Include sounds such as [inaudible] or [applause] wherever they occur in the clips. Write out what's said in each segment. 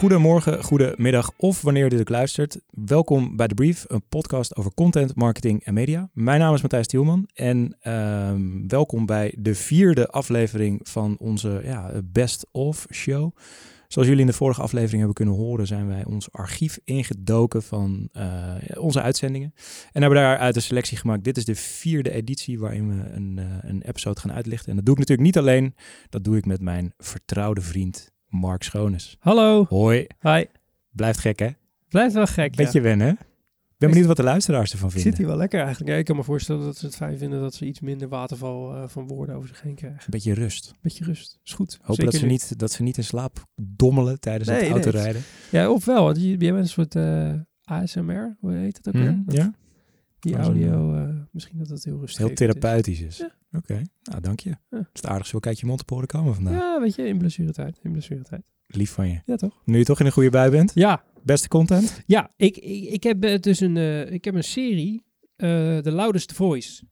Goedemorgen, goedemiddag of wanneer je dit ook luistert. Welkom bij The Brief, een podcast over content, marketing en media. Mijn naam is Matthijs Tielman en ehm, welkom bij de vierde aflevering van onze ja, Best of Show. Zoals jullie in de vorige aflevering hebben kunnen horen, zijn wij ons archief ingedoken van uh, onze uitzendingen. En hebben daaruit een selectie gemaakt. Dit is de vierde editie waarin we een, uh, een episode gaan uitlichten. En dat doe ik natuurlijk niet alleen, dat doe ik met mijn vertrouwde vriend Mark Schoones. Hallo. Hoi. Hi. Blijft gek, hè? Blijft wel gek, Beetje ja. wennen, hè? Ik ben benieuwd wat de luisteraars ervan vinden. Zit hij wel lekker eigenlijk. Ja, ik kan me voorstellen dat ze het fijn vinden dat ze iets minder waterval uh, van woorden over zich heen krijgen. Beetje rust. Beetje rust. Is goed. Hoop dat ze, niet, dat ze niet in slaap dommelen tijdens nee, het autorijden. Nee. Ja, of wel. Want jij bent een soort uh, ASMR. Hoe heet het ook mm, weer? Ja. Die audio, uh, misschien dat het heel rustig Heel therapeutisch is. Ja. Oké, okay. nou dank je. Ja. Het is aardig zo kijkt je mond op horen komen vandaag. Ja, weet je, in blessuretijd. In blessuretijd. Lief van je. Ja, toch? Nu je toch in een goede bui bent? Ja. Beste content? Ja, ik, ik, ik heb dus een, uh, ik heb een serie, uh, The Loudest Voice.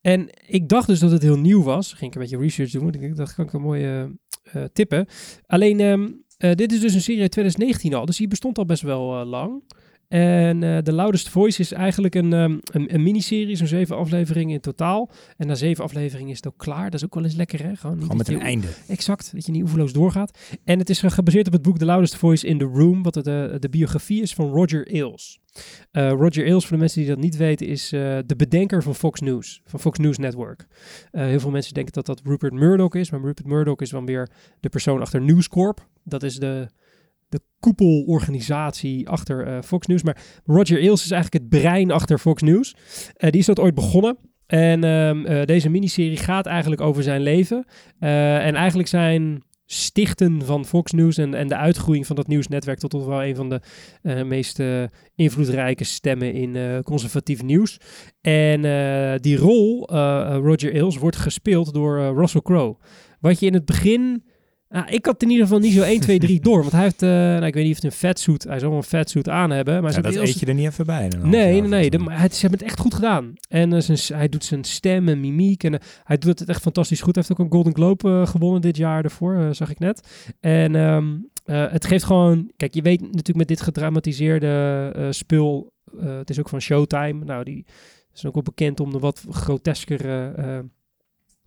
En ik dacht dus dat het heel nieuw was. Ging ik een beetje research doen. Ik dacht, kan ik een mooie uh, tippen. Alleen, um, dit is dus een serie uit 2019 al. Dus die bestond al best wel lang. En uh, The Loudest Voice is eigenlijk een, um, een, een miniserie, zo'n zeven afleveringen in totaal. En na zeven afleveringen is het ook klaar. Dat is ook wel eens lekker, hè? Gewoon, Gewoon met een einde. Exact, dat je niet oeverloos doorgaat. En het is gebaseerd op het boek The Loudest Voice in the Room, wat de, de biografie is van Roger Ailes. Uh, Roger Ailes, voor de mensen die dat niet weten, is uh, de bedenker van Fox News, van Fox News Network. Uh, heel veel mensen denken dat dat Rupert Murdoch is, maar Rupert Murdoch is dan weer de persoon achter News Corp. Dat is de de koepelorganisatie achter uh, Fox News. Maar Roger Ailes is eigenlijk het brein achter Fox News. Uh, die is dat ooit begonnen. En um, uh, deze miniserie gaat eigenlijk over zijn leven. en eigenlijk zijn stichten van Fox News en, en de uitgroeiing van dat nieuwsnetwerk tot, tot wel een van de meest invloedrijke stemmen in conservatief nieuws. En die rol, Roger Ailes, wordt gespeeld door Russell Crowe. Wat je in het begin nou, ik had in ieder geval niet zo 1, 2, 3 door. Want hij heeft, uh, nou, ik weet niet of het een vetsuit, hij zal een vetsuit aan hebben. Maar ja, dat eet je er niet even bij. Dan nee, nee, nee. De, maar het, ze hebben het echt goed gedaan. En uh, zijn, hij doet zijn stem en mimiek. En uh, hij doet het echt fantastisch goed. Hij heeft ook een Golden Globe gewonnen dit jaar ervoor, zag ik net. En um, het geeft gewoon... Kijk, je weet natuurlijk met dit gedramatiseerde spul... het is ook van Showtime. Nou, die is ook wel bekend om de wat groteskere...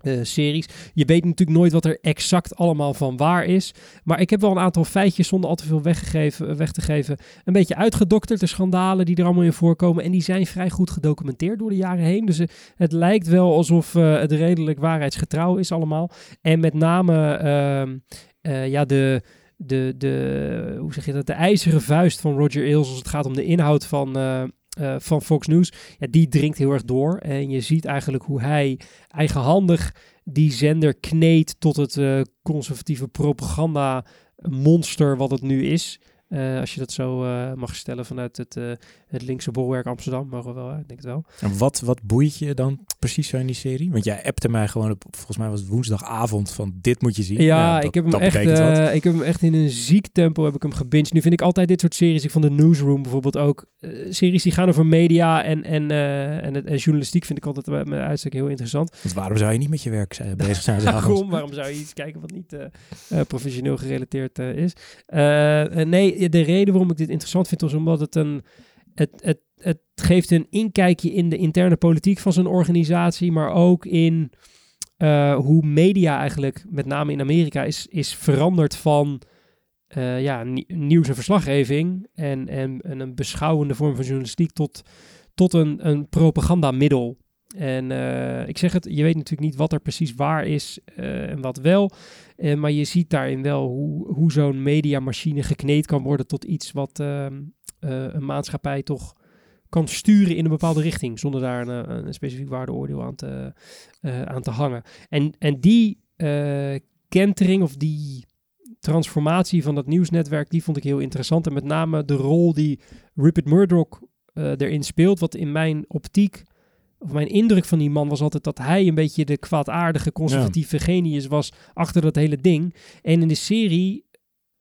Uh, series. Je weet natuurlijk nooit wat er exact allemaal van waar is. Maar ik heb wel een aantal feitjes zonder al te veel weggegeven, weg te geven. Een beetje uitgedokterd. De schandalen die er allemaal in voorkomen. En die zijn vrij goed gedocumenteerd door de jaren heen. Dus uh, het lijkt wel alsof uh, het redelijk waarheidsgetrouw is allemaal. En met name ja, de, de, de, hoe zeg je dat, de ijzeren vuist van Roger Ailes als het gaat om de inhoud van, uh, van Fox News, ja, die dringt heel erg door. En je ziet eigenlijk hoe hij eigenhandig die zender kneedt tot het uh, conservatieve propaganda monster wat het nu is. Uh, als je dat zo mag stellen vanuit het, het linkse bolwerk Amsterdam, mogen we wel, ik denk het wel. En wat, wat boeit je dan precies zo in die serie? Want jij appte mij gewoon op, volgens mij was het woensdagavond, van dit moet je zien. Ja, ja dat, ik, heb hem echt, ik heb hem echt in een ziek tempo heb ik hem gebinged. Nu vind ik altijd dit soort series, ik van de Newsroom bijvoorbeeld ook, series die gaan over media en, en, en, het, en journalistiek vind ik altijd met uitstek heel interessant. Want waarom zou je niet met je werk zijn, bezig zijn? [laughs] waarom, waarom zou je iets kijken wat niet professioneel gerelateerd is? nee, de reden waarom ik dit interessant vind, is omdat het een. Het, het, het geeft een inkijkje in de interne politiek van zo'n organisatie, maar ook in uh, hoe media eigenlijk, met name in Amerika, is, is veranderd van uh, ja, nieuws en verslaggeving en, en, en, een beschouwende vorm van journalistiek tot, tot een, een propagandamiddel. En uh, ik zeg het, je weet natuurlijk niet wat er precies waar is en wat wel. Maar je ziet daarin wel hoe, hoe zo'n mediamachine gekneed kan worden tot iets wat ehm, een maatschappij toch kan sturen in een bepaalde richting. Zonder daar een, een specifiek waardeoordeel aan te, aan te hangen. En, en die kentering of die transformatie van dat nieuwsnetwerk, die vond ik heel interessant. En met name de rol die Rupert Murdoch erin speelt, wat in mijn optiek of mijn indruk van die man was altijd dat hij een beetje de kwaadaardige conservatieve ja. genius was achter dat hele ding. En in de serie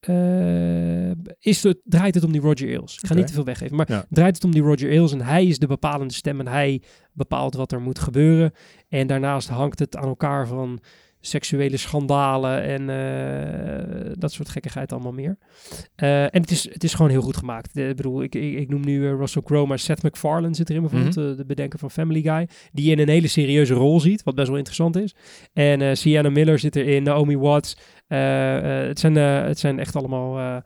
uh, is het, draait het om die Roger Ailes. Ik ga Okay. niet te veel weggeven, maar Ja. draait het om die Roger Ailes en hij is de bepalende stem en hij bepaalt wat er moet gebeuren. En daarnaast hangt het aan elkaar van seksuele schandalen en eh, dat soort gekkigheid allemaal meer. Eh, en het is, het is gewoon heel goed gemaakt. De, ik bedoel, ik, ik, ik noem nu eh, Russell Crowe, maar Seth MacFarlane zit erin bijvoorbeeld, Mhm. de bedenker van Family Guy, die in een hele serieuze rol ziet, wat best wel interessant is. En Sienna Miller zit erin, Naomi Watts. Het, zijn, het zijn echt allemaal...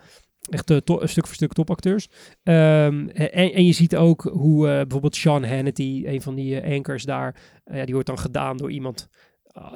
Echt stuk voor stuk topacteurs. Ehm, en, en je ziet ook hoe bijvoorbeeld Sean Hannity, een van die anchors daar, ja, die wordt dan gedaan door iemand,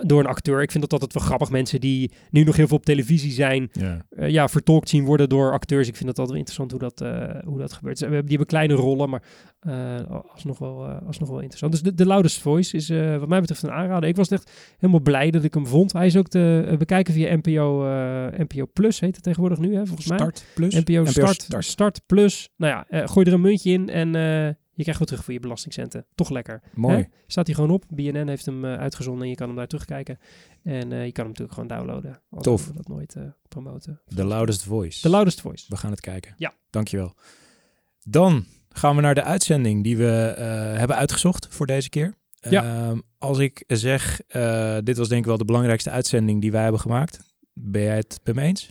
door een acteur. Ik vind dat altijd wel grappig. Mensen die nu nog heel veel op televisie zijn, Ja. eh, ja, vertolkt zien worden door acteurs. Ik vind dat altijd wel interessant hoe dat, eh, hoe dat gebeurt. Ze- we hebben, die hebben kleine rollen, maar eh alsnog, wel, eh, alsnog wel interessant. Dus de, de Loudest Voice is eh, wat mij betreft een aanrader. Ik was echt helemaal blij dat ik hem vond. Hij is ook te eh, bekijken via NPO, eh, NPO Plus, heet het tegenwoordig nu, hè, volgens mij. Start plus? NPO, Start, Start. Start. Plus. Nou ja, eh, gooi er een muntje in en eh, je krijgt wat terug voor je belastingcenten. Toch lekker. Mooi. Hè? Staat hij gewoon op. BNN heeft hem eh, uitgezonden en je kan hem daar terugkijken. En eh, je kan hem natuurlijk gewoon downloaden. Als Tof. we dat nooit eh, promoten. The Loudest Voice. The Loudest Voice. We gaan het kijken. Ja. Dankjewel. Dan gaan we naar de uitzending die we hebben uitgezocht voor deze keer. Ja. Ehm, als ik zeg, dit was denk ik wel de belangrijkste uitzending die wij hebben gemaakt. Ben jij het bij me eens?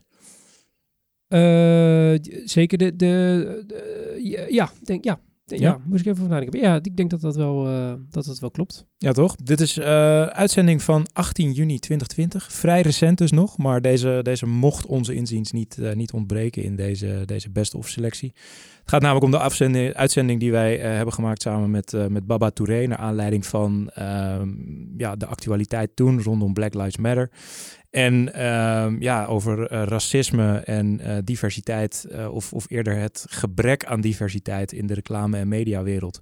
Zeker de, de, de- ja, denk, ja. Ja? ja. moest ik even over nadenken. Ja, ik denk dat dat wel, eh, dat dat wel klopt. Ja, toch? Dit is eh, uitzending van 18 juni 2020. Vrij recent dus nog, maar deze, deze mocht onze inziens niet, eh, niet ontbreken in deze, deze best-of selectie. Het gaat namelijk om de afzending, uitzending die wij hebben gemaakt samen met, met Baba Touré, naar aanleiding van ehm, ja, de actualiteit toen rondom Black Lives Matter. En ehm, ja, over eh, racisme en eh, diversiteit, eh, of, of eerder het gebrek aan diversiteit in de reclame- en mediawereld.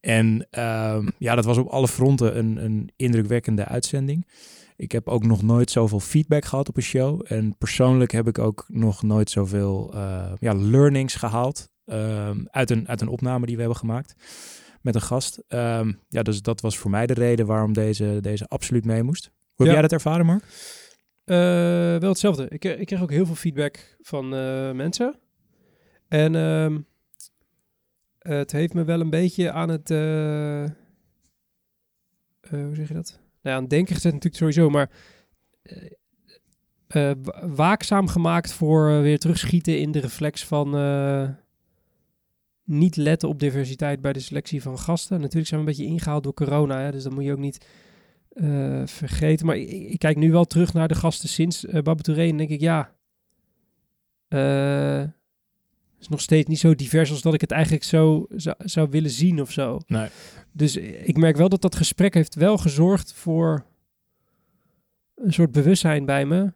En ehm, ja, dat was op alle fronten een, een indrukwekkende uitzending. Ik heb ook nog nooit zoveel feedback gehad op een show. En persoonlijk heb ik ook nog nooit zoveel ja, learnings gehaald ehm, uit, een, uit een opname die we hebben gemaakt met een gast. Ja, dus dat was voor mij de reden waarom deze, deze absoluut mee moest. Hoe heb Ja. jij dat ervaren, Mark? Eh, wel hetzelfde. Ik, eh, ik kreeg ook heel veel feedback van eh, mensen. En ehm, het heeft me wel een beetje aan het... hoe zeg je dat? Nou aan het denken gezet natuurlijk sowieso, maar... wa- waakzaam gemaakt voor weer terugschieten in de reflex van... niet letten op diversiteit bij de selectie van gasten. Natuurlijk zijn we een beetje ingehaald door corona, dus dat moet je ook niet eh, vergeten. Maar ik, ik kijk nu wel terug naar de gasten sinds uh, Touré en denk ik, ja... eh, is nog steeds niet zo divers als dat ik het eigenlijk zo zou, zou willen zien of zo. Nee. Dus ik merk wel dat dat gesprek heeft wel gezorgd voor een soort bewustzijn bij me.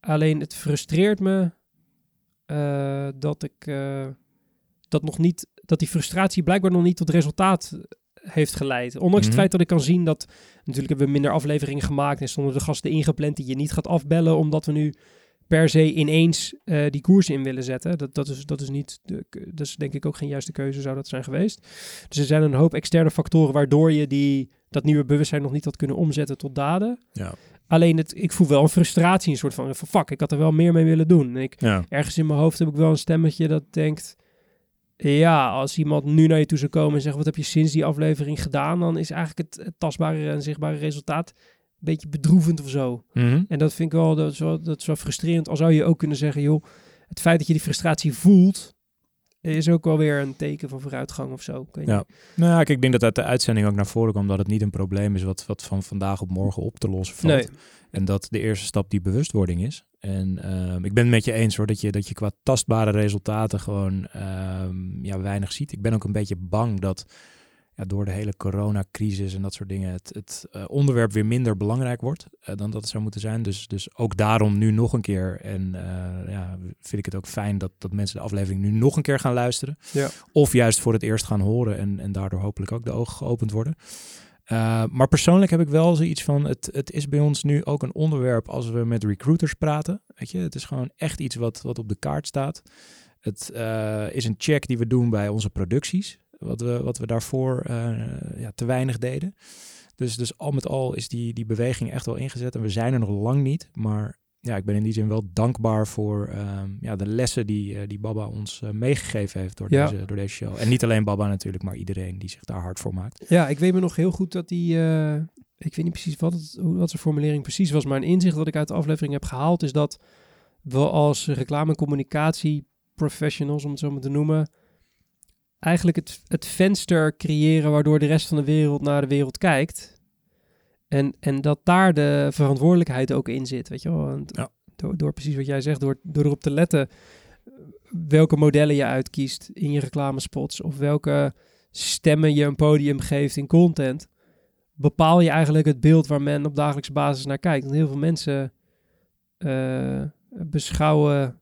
Alleen het frustreert me dat ik dat nog niet, dat die frustratie blijkbaar nog niet tot resultaat heeft geleid. Ondanks Mhm. het feit dat ik kan zien dat natuurlijk hebben we minder afleveringen gemaakt en stonden de gasten ingepland die je niet gaat afbellen omdat we nu per se ineens eh, die koers in willen zetten. Dat, dat, is, dat is niet, de, dat is denk ik ook geen juiste keuze zou dat zijn geweest. Dus er zijn een hoop externe factoren waardoor je die, dat nieuwe bewustzijn nog niet had kunnen omzetten tot daden. Ja. Alleen het, ik voel wel een frustratie, een soort van, van fuck, ik had er wel meer mee willen doen. En ik, Ja. ergens in mijn hoofd heb ik wel een stemmetje dat denkt... Ja, als iemand nu naar je toe zou komen en zegt... wat heb je sinds die aflevering gedaan? Dan is eigenlijk het, het tastbare en zichtbare resultaat... een beetje bedroevend of zo. Mhm. En dat vind ik wel, dat is wel, dat is wel frustrerend. Al zou je ook kunnen zeggen... joh, het feit dat je die frustratie voelt... is ook wel weer een teken van vooruitgang of zo. Ja. niet. Nou ja, kijk, ik denk dat uit de uitzending ook naar voren kwam dat het niet een probleem is wat, wat van vandaag op morgen op te lossen valt. Nee, En dat de eerste stap die bewustwording is. En ehm, ik ben het met je eens hoor, dat je, dat je qua tastbare resultaten gewoon ehm, ja, weinig ziet. Ik ben ook een beetje bang dat ja, door de hele coronacrisis en dat soort dingen het, het eh, onderwerp weer minder belangrijk wordt eh, dan dat het zou moeten zijn. Dus, dus ook daarom nu nog een keer. En eh, ja, vind ik het ook fijn dat, dat mensen de aflevering nu nog een keer gaan luisteren. Ja. Of juist voor het eerst gaan horen en, en daardoor hopelijk ook de ogen geopend worden. Maar persoonlijk heb ik wel zoiets van, het, het is bij ons nu ook een onderwerp als we met recruiters praten. Weet je, het is gewoon echt iets wat, wat op de kaart staat. Het uh, is een check die we doen bij onze producties, wat we, wat we daarvoor uh, ja, te weinig deden. Dus, dus al met al is die, die beweging echt wel ingezet en we zijn er nog lang niet. Maar ja, ik ben in die zin wel dankbaar voor um, ja, de lessen die, uh, die Baba ons uh, meegegeven heeft door, Ja. deze, door deze show. En niet alleen Baba natuurlijk, maar iedereen die zich daar hard voor maakt. Ja, ik weet me nog heel goed dat die... eh, ik weet niet precies wat, het, hoe, wat zijn formulering precies was, maar een inzicht dat ik uit de aflevering heb gehaald is dat we als reclame- en communicatie professionals, om het zo maar te noemen, eigenlijk het, het venster creëren waardoor de rest van de wereld naar de wereld kijkt. En, en dat daar de verantwoordelijkheid ook in zit, weet je wel. Want Ja. door, door precies wat jij zegt, door, door erop te letten welke modellen je uitkiest in je reclamespots of welke stemmen je een podium geeft in content, bepaal je eigenlijk het beeld waar men op dagelijkse basis naar kijkt. Want heel veel mensen eh, beschouwen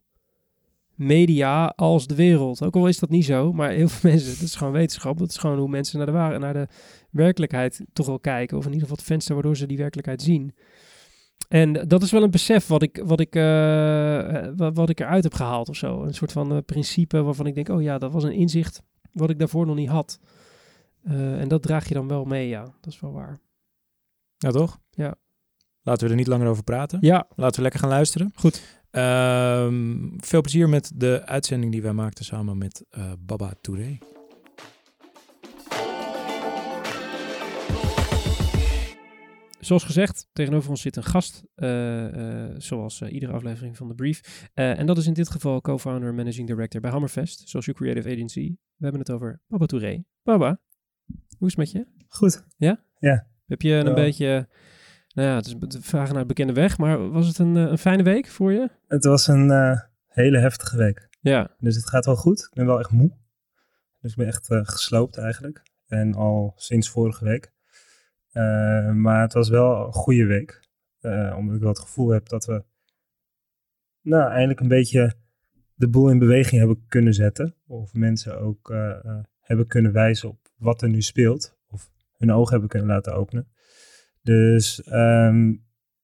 media als de wereld. Ook al is dat niet zo, maar heel veel [laughs] mensen, dat is gewoon wetenschap, dat is gewoon hoe mensen naar de, wa- naar de werkelijkheid toch wel kijken. Of in ieder geval het venster waardoor ze die werkelijkheid zien. En dat is wel een besef wat ik, wat ik, eh, wat, wat ik eruit heb gehaald of zo. Een soort van eh, principe waarvan ik denk, oh ja, dat was een inzicht wat ik daarvoor nog niet had. Eh, en dat draag je dan wel mee, ja. Dat is wel waar. Ja, toch? Ja. Laten we er niet langer over praten. Ja, Laten we lekker gaan luisteren. Goed. Ehm, veel plezier met de uitzending die wij maakten samen met eh, Baba Touré. Zoals gezegd, tegenover ons zit een gast, eh, eh, zoals iedere aflevering van de Brief. Eh, en dat is in dit geval co-founder en managing director bij Hammerfest, Social Creative Agency. We hebben het over Baba Touré. Baba, hoe is het met je? Goed. Heb je een Ja. beetje, nou ja, het is de vragen naar het bekende weg, maar was het een, eh, een fijne week voor je? Het was een eh, hele heftige week. Ja, Dus het gaat wel goed. Ik ben wel echt moe. Dus ik ben echt eh, gesloopt eigenlijk. En al sinds vorige week. Maar het was wel een goede week. Omdat ik wel het gevoel heb dat we nou, eindelijk een beetje de boel in beweging hebben kunnen zetten. Of mensen ook hebben kunnen wijzen op wat er nu speelt. Of hun ogen hebben kunnen laten openen. Dus ehm,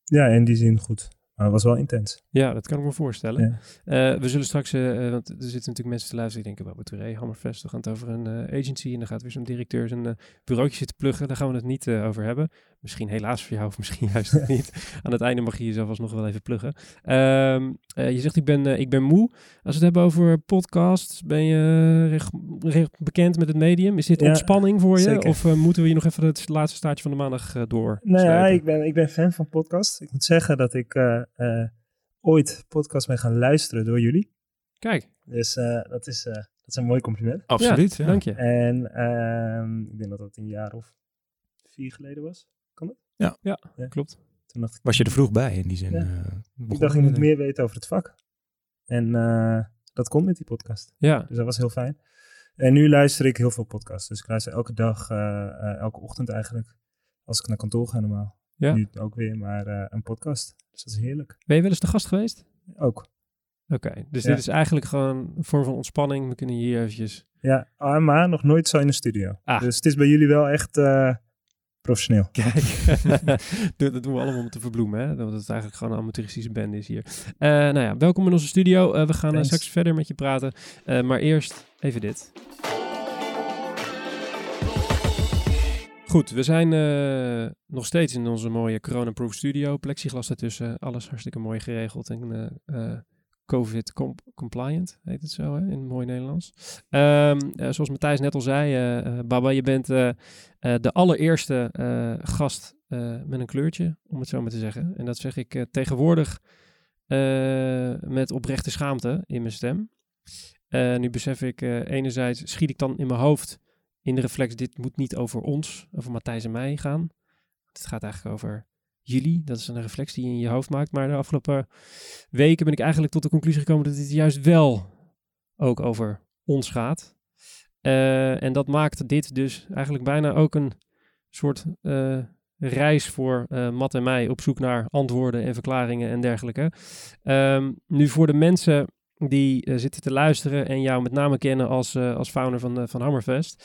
ja, in die zin goed. Maar het was wel intens. ja, dat kan ik me voorstellen. Ja. Eh, we zullen straks, eh, eh, want er zitten natuurlijk mensen te luisteren die denken, Baba Touré, Hammerfest, we gaan het over een agency en dan gaat weer zo'n directeur zijn bureautje zitten pluggen. Daar gaan we het niet over hebben. Misschien helaas voor jou of misschien [laughs] juist niet. Aan het einde mag je jezelf alsnog wel even pluggen. Ehm, eh, je zegt, ik ben, eh, ik ben moe. Als we het hebben over podcasts, ben je eh, recht, recht bekend met het medium? Is dit Ja, ontspanning voor je? zeker. Of moeten we hier nog even het laatste staartje van de maandag eh, door? Nou ja, ik ben, ik ben fan van podcasts. Ik moet zeggen dat ik eh, eh, ooit podcast ben gaan luisteren door jullie. Kijk, Dus eh, dat, is, eh, dat is een mooi compliment. Absoluut. Ja, dank je. En ehm, ik denk dat dat een jaar of vier geleden was. Klopt. Toen dacht ik, Was je er vroeg bij in die zin? Ja. eh, ik dacht ik moet meer weten over het vak. En eh, dat komt met die podcast. Ja, Dus dat was heel fijn. En nu luister ik heel veel podcasts. Dus ik luister elke dag, eh, eh, elke ochtend eigenlijk. Als ik naar kantoor ga normaal. Ja. Nu ook weer, maar eh, een podcast. Dus dat is heerlijk. ben je wel eens de gast geweest? Ook. Oké, dus Ja. dit is eigenlijk gewoon een vorm van ontspanning. We kunnen hier eventjes... Ja, ah, maar nog nooit zo in de studio. Ah. Dus het is bij jullie wel echt eh, professioneel. Kijk, [laughs] dat doen we allemaal om te verbloemen, hè? Dat het eigenlijk gewoon een amateuristische band is hier. Eh, nou ja, welkom in onze studio. Eh, we gaan eh, straks verder met je praten. Maar eerst even dit. Goed, we zijn nog steeds in onze mooie corona-proof studio. Plexiglas ertussen, alles hartstikke mooi geregeld en COVID-compliant, heet het zo hè, in mooi Nederlands. Ehm, eh, zoals Matthijs net al zei, eh, Baba, je bent de allereerste gast met een kleurtje, om het zo maar te zeggen. En dat zeg ik tegenwoordig met oprechte schaamte in mijn stem. Nu besef ik, enerzijds schiet ik dan in mijn hoofd in de reflex, dit moet niet over ons, over Matthijs en mij gaan. Het gaat eigenlijk over jullie. Dat is een reflex die je in je hoofd maakt. Maar de afgelopen weken ben ik eigenlijk tot de conclusie gekomen dat dit juist wel ook over ons gaat. Eh, en dat maakt dit dus eigenlijk bijna ook een soort eh, reis voor eh Matt en mij op zoek naar antwoorden en verklaringen en dergelijke. Ehm, nu voor de mensen die zitten te luisteren en jou met name kennen als, als founder van, van Hammerfest,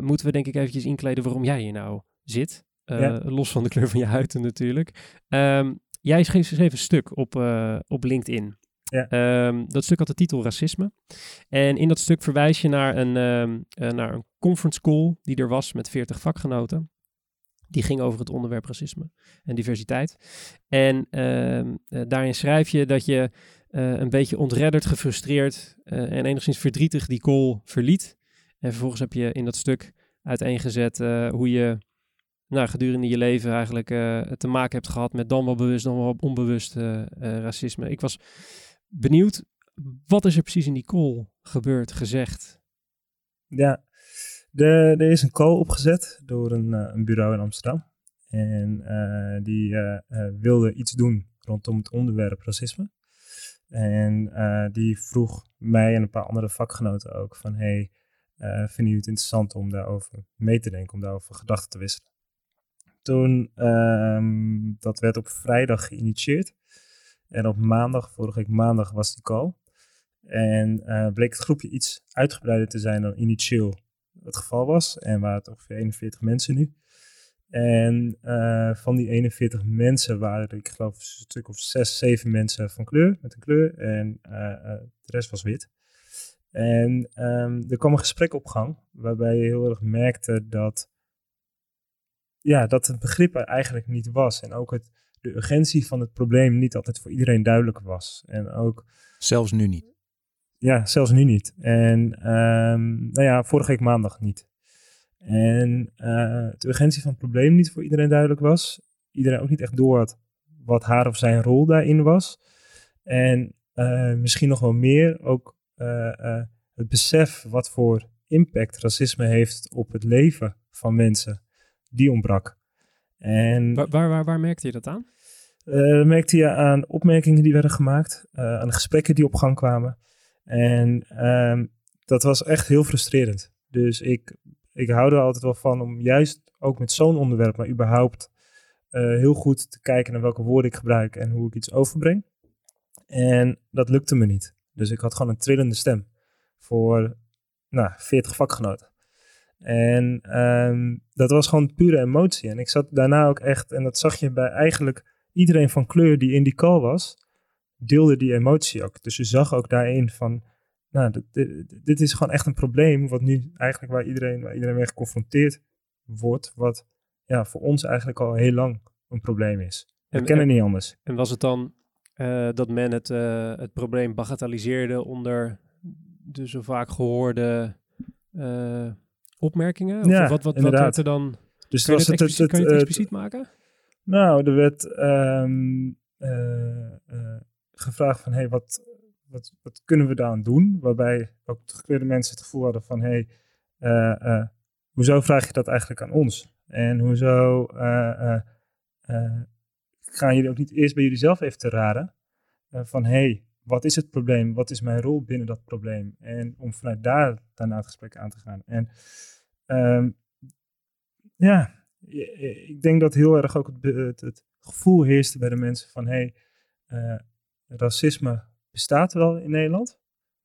moeten we denk ik eventjes inkleden waarom jij hier nou zit. Eh, Ja. Los van de kleur van je huid natuurlijk. Ehm, jij schreef, schreef een stuk op, eh, op LinkedIn. Ja. Ehm, dat stuk had de titel Racisme. En in dat stuk verwijs je naar een, ehm, eh, naar een conference call die er was met 40 vakgenoten. Die ging over het onderwerp racisme en diversiteit. En daarin schrijf je dat je een beetje ontredderd, gefrustreerd en enigszins verdrietig die call verliet. En vervolgens heb je in dat stuk uiteengezet hoe je nou, gedurende je leven eigenlijk eh, te maken hebt gehad met dan wel bewust, dan wel onbewust eh, eh, racisme. Ik was benieuwd, wat is er precies in die call gebeurd, gezegd? Ja, er is een call opgezet door een, een bureau in Amsterdam. En die wilde iets doen rondom het onderwerp racisme. En die vroeg mij en een paar andere vakgenoten ook van... hey, eh, vinden het interessant om daarover mee te denken, om daarover gedachten te wisselen? Toen, ehm, dat werd op vrijdag geïnitieerd. En op maandag, vorige week maandag, was die call. En eh, bleek het groepje iets uitgebreider te zijn dan initieel het geval was. En waren het ongeveer 41 mensen nu. En eh, van die 41 mensen waren er, ik geloof, een stuk of 6, 7 mensen van kleur, met een kleur. En eh, de rest was wit. En ehm, er kwam een gesprek op gang, waarbij je heel erg merkte dat, ja, dat het begrip er eigenlijk niet was. En ook het, de urgentie van het probleem niet altijd voor iedereen duidelijk was. En ook Zelfs nu niet. ja, zelfs nu niet. En ehm, nou ja, vorige week maandag niet. En eh, de urgentie van het probleem niet voor iedereen duidelijk was. Iedereen ook niet echt door had wat haar of zijn rol daarin was. En eh, misschien nog wel meer ook eh, het besef wat voor impact racisme heeft op het leven van mensen. Die ontbrak. En Waar, waar, waar, merkte je dat aan? eh, dat merkte je aan opmerkingen die werden gemaakt, eh, aan de gesprekken die op gang kwamen. En ehm, dat was echt heel frustrerend. Dus ik, ik hou er altijd wel van om juist ook met zo'n onderwerp, maar überhaupt eh, heel goed te kijken naar welke woorden ik gebruik en hoe ik iets overbreng. En dat lukte me niet. Dus ik had gewoon een trillende stem voor nou, 40 vakgenoten. En ehm, dat was gewoon pure emotie. En ik zat daarna ook echt, en dat zag je bij eigenlijk iedereen van kleur die in die call was, deelde die emotie ook. Dus je zag ook daarin van, nou, dit, dit, dit is gewoon echt een probleem, wat nu eigenlijk waar iedereen, waar iedereen mee geconfronteerd wordt, wat ja, voor ons eigenlijk al heel lang een probleem is. We En- kennen niet anders. En was het dan eh, dat men het, eh, het probleem bagatelliseerde onder de zo vaak gehoorde eh, opmerkingen? Of Ja, wat, wat, wat werd er dan? Dus Kan je was het het, expliciet, kan je het expliciet maken? Nou, er werd eh, gevraagd van, hey, wat, wat, wat kunnen we daaraan doen? Waarbij ook de gekleurde mensen het gevoel hadden van, hey, eh, hoezo vraag je dat eigenlijk aan ons? En hoezo gaan jullie ook niet eerst bij jullie zelf even te raden? van, hey, wat is het probleem? Wat is mijn rol binnen dat probleem? En om vanuit daar daarna het gesprek aan te gaan. En ehm, ja, ik denk dat heel erg ook het, het, gevoel heerste bij de mensen van, hey, eh, racisme bestaat wel in Nederland.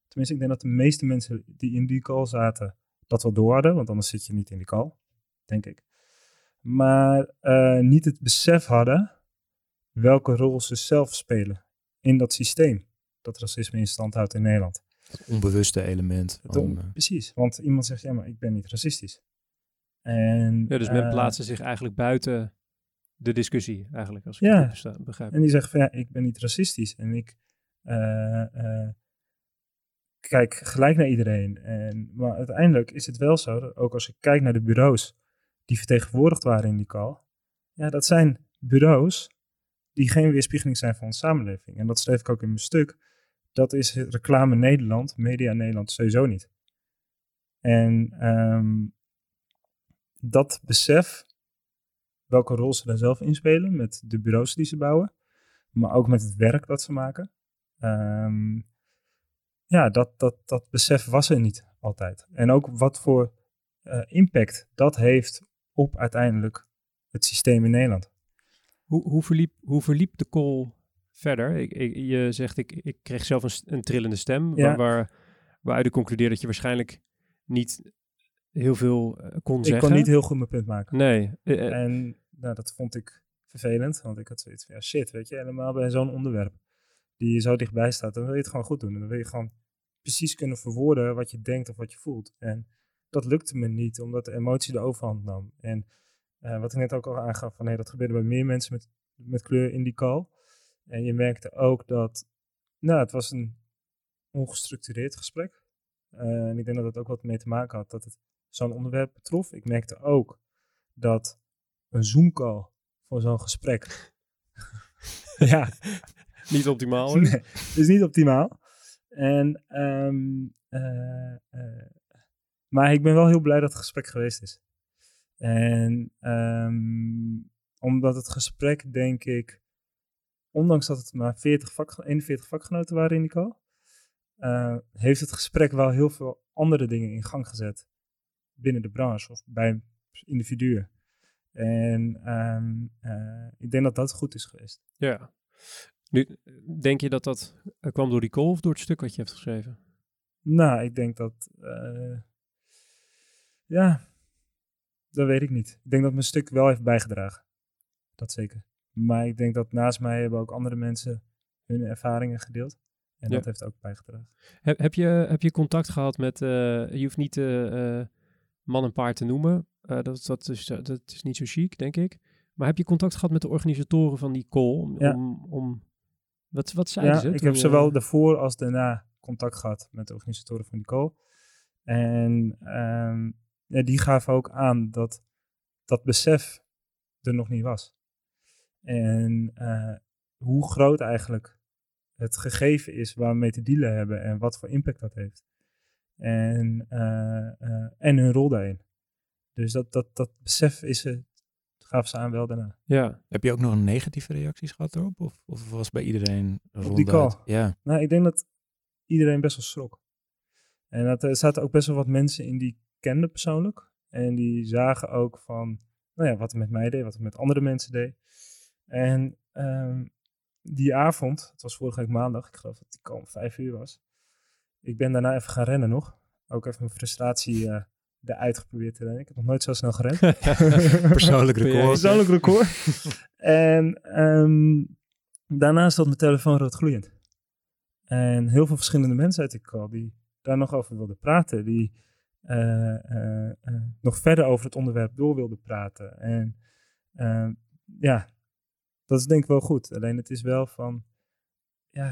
Tenminste, ik denk dat de meeste mensen die in die call zaten dat wel door hadden, want anders zit je niet in die call, denk ik. Maar eh, niet het besef hadden welke rol ze zelf spelen in dat systeem dat racisme in stand houdt in Nederland. Het onbewuste element. Het van, on- eh, Precies, want iemand zegt, ja, maar ik ben niet racistisch. En, Ja, dus men eh, plaatste zich eigenlijk buiten de discussie, eigenlijk, als ik Ja. het goed besta- begrijp. En die zegt van ja, ik ben niet racistisch en ik eh, eh, kijk gelijk naar iedereen. En, maar uiteindelijk is het wel zo, dat ook als ik kijk naar de bureaus die vertegenwoordigd waren in die call, ja, dat zijn bureaus die geen weerspiegeling zijn van onze samenleving. En dat schreef ik ook in mijn stuk. Dat is reclame Nederland, media Nederland sowieso niet. En ehm, dat besef, welke rol ze daar zelf in spelen met de bureaus die ze bouwen, maar ook met het werk dat ze maken. Ehm, ja, dat, dat, dat besef was er niet altijd. En ook wat voor eh, impact dat heeft op uiteindelijk het systeem in Nederland. Hoe, hoe, verliep, hoe verliep de call verder? Ik, ik, je zegt, ik, ik kreeg zelf een, een trillende stem, Ja. waar, waar, waaruit ik concludeer dat je waarschijnlijk niet heel veel eh, kon Ik zeggen. kon niet heel goed mijn punt maken. Nee. eh, eh, En nou, dat vond ik vervelend, want ik had zoiets van, ja shit, weet je, helemaal bij zo'n onderwerp die je zo dichtbij staat, dan wil je het gewoon goed doen. En dan wil je gewoon precies kunnen verwoorden wat je denkt of wat je voelt. En dat lukte me niet, omdat de emotie de overhand nam. En wat ik net ook al aangaf, van, hey, dat gebeurde bij meer mensen met, met kleur in die call. En je merkte ook dat, nou, het was een ongestructureerd gesprek. Eh, en ik denk dat het ook wat mee te maken had dat het zo'n onderwerp betrof. Ik merkte ook dat een Zoom-call voor zo'n gesprek. [laughs] ja, Niet optimaal. hè? nee, is niet optimaal. En, ehm, eh, eh, maar ik ben wel heel blij dat het gesprek geweest is. En ehm, omdat het gesprek, denk ik, ondanks dat het maar 40 vak, 41 vakgenoten waren in die call, heeft het gesprek wel heel veel andere dingen in gang gezet binnen de branche of bij individuen. En ehm, eh, ik denk dat dat goed is geweest. Ja. Nu, denk je dat dat eh, kwam door die call of door het stuk wat je hebt geschreven? Nou, ik denk dat. eh, ja, dat weet ik niet. Ik denk dat mijn stuk wel heeft bijgedragen. Dat zeker. Maar ik denk dat naast mij hebben ook andere mensen hun ervaringen gedeeld. En Ja. dat heeft ook bijgedragen. Heb, heb, je, heb je contact gehad met, eh, je hoeft niet eh, eh, man en paard te noemen, dat, dat, is, dat is niet zo chic, denk ik. Maar heb je contact gehad met de organisatoren van die call? Om, Ja. om, om- wat, wat zeiden Ja, ze? ik heb zowel daarvoor als daarna contact gehad met de organisatoren van die call. En ehm, ja, die gaven ook aan dat dat besef er nog niet was. En eh, hoe groot eigenlijk het gegeven is waar we mee te dealen hebben en wat voor impact dat heeft. En, eh, eh, en hun rol daarin. Dus dat, dat, dat besef is er, gaven ze aan wel daarna. Ja, Heb je ook nog negatieve reacties gehad erop? Of, of was bij iedereen die ronduit? call? Ja, Nou, ik denk dat iedereen best wel schrok. En dat, er zaten ook best wel wat mensen in die ik kende persoonlijk. En die zagen ook van, nou ja, wat het met mij deed, wat het met andere mensen deed. En ehm, die avond, het was vorige week maandag, ik geloof dat die om vijf uur was. Ik ben daarna even gaan rennen nog. Ook even mijn frustratie eh eruit geprobeerd te rennen. Ik heb nog nooit zo snel gerend. [laughs] persoonlijk [laughs] record. Persoonlijk record. en ehm, daarna stond mijn telefoon rood gloeiend. En heel veel verschillende mensen uit die call die daar nog over wilden praten. Die eh, eh, nog verder over het onderwerp door wilden praten. En ehm, ja, dat is denk ik wel goed. Alleen het is wel van, ja,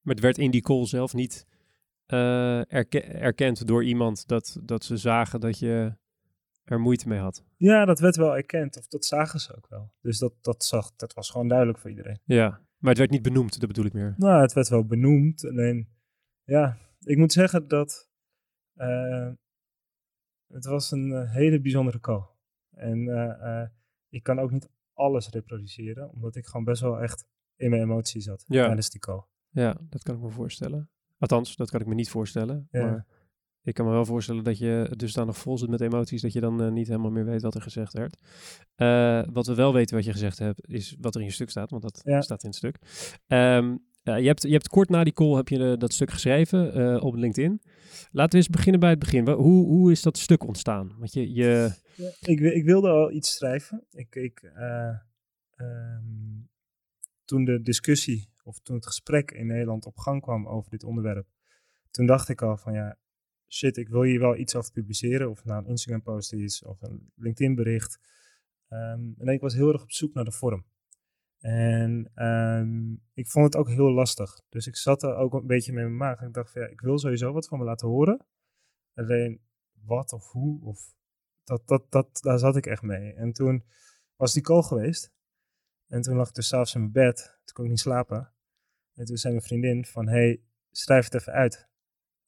maar het werd in die call zelf niet erke- erkend door iemand dat, dat ze zagen dat je er moeite mee had. ja, dat werd wel erkend. Of dat zagen ze ook wel. Dus dat, dat, zag, dat was gewoon duidelijk voor iedereen. Ja, maar het werd niet benoemd, dat bedoel ik meer. Nou, het werd wel benoemd. Alleen, ja, ik moet zeggen dat eh, het was een eh, hele bijzondere call. En ik kan ook niet alles reproduceren, omdat ik gewoon best wel echt in mijn emotie zat Ja. tijdens die call. Ja, dat kan ik me voorstellen. Althans, dat kan ik me niet voorstellen. Ja. Maar ik kan me wel voorstellen dat je dus daar nog vol zit met emoties, dat je dan eh, niet helemaal meer weet wat er gezegd werd. Eh, wat we wel weten wat je gezegd hebt, is wat er in je stuk staat, want dat Ja. staat in het stuk. Ehm, je, hebt, je hebt kort na die call heb je eh, dat stuk geschreven eh, op LinkedIn. Laten we eens beginnen bij het begin. Hoe, hoe is dat stuk ontstaan? Want je, je Ik, ik wilde al iets schrijven. Ik, ik, eh, ehm, toen de discussie, of toen het gesprek in Nederland op gang kwam over dit onderwerp, toen dacht ik al van ja, shit, ik wil hier wel iets over publiceren. Of nou een Instagram post is of een LinkedIn bericht. Ehm, en ik was heel erg op zoek naar de vorm. En ehm, ik vond het ook heel lastig. Dus ik zat er ook een beetje mee in mijn maag. En ik dacht van ja, ik wil sowieso wat van me laten horen. Alleen wat of hoe of dat, dat, dat, daar zat ik echt mee. En toen was die call geweest. En toen lag ik dus s'avonds in mijn bed. Toen kon ik niet slapen. En toen zei mijn vriendin van, hey, schrijf het even uit.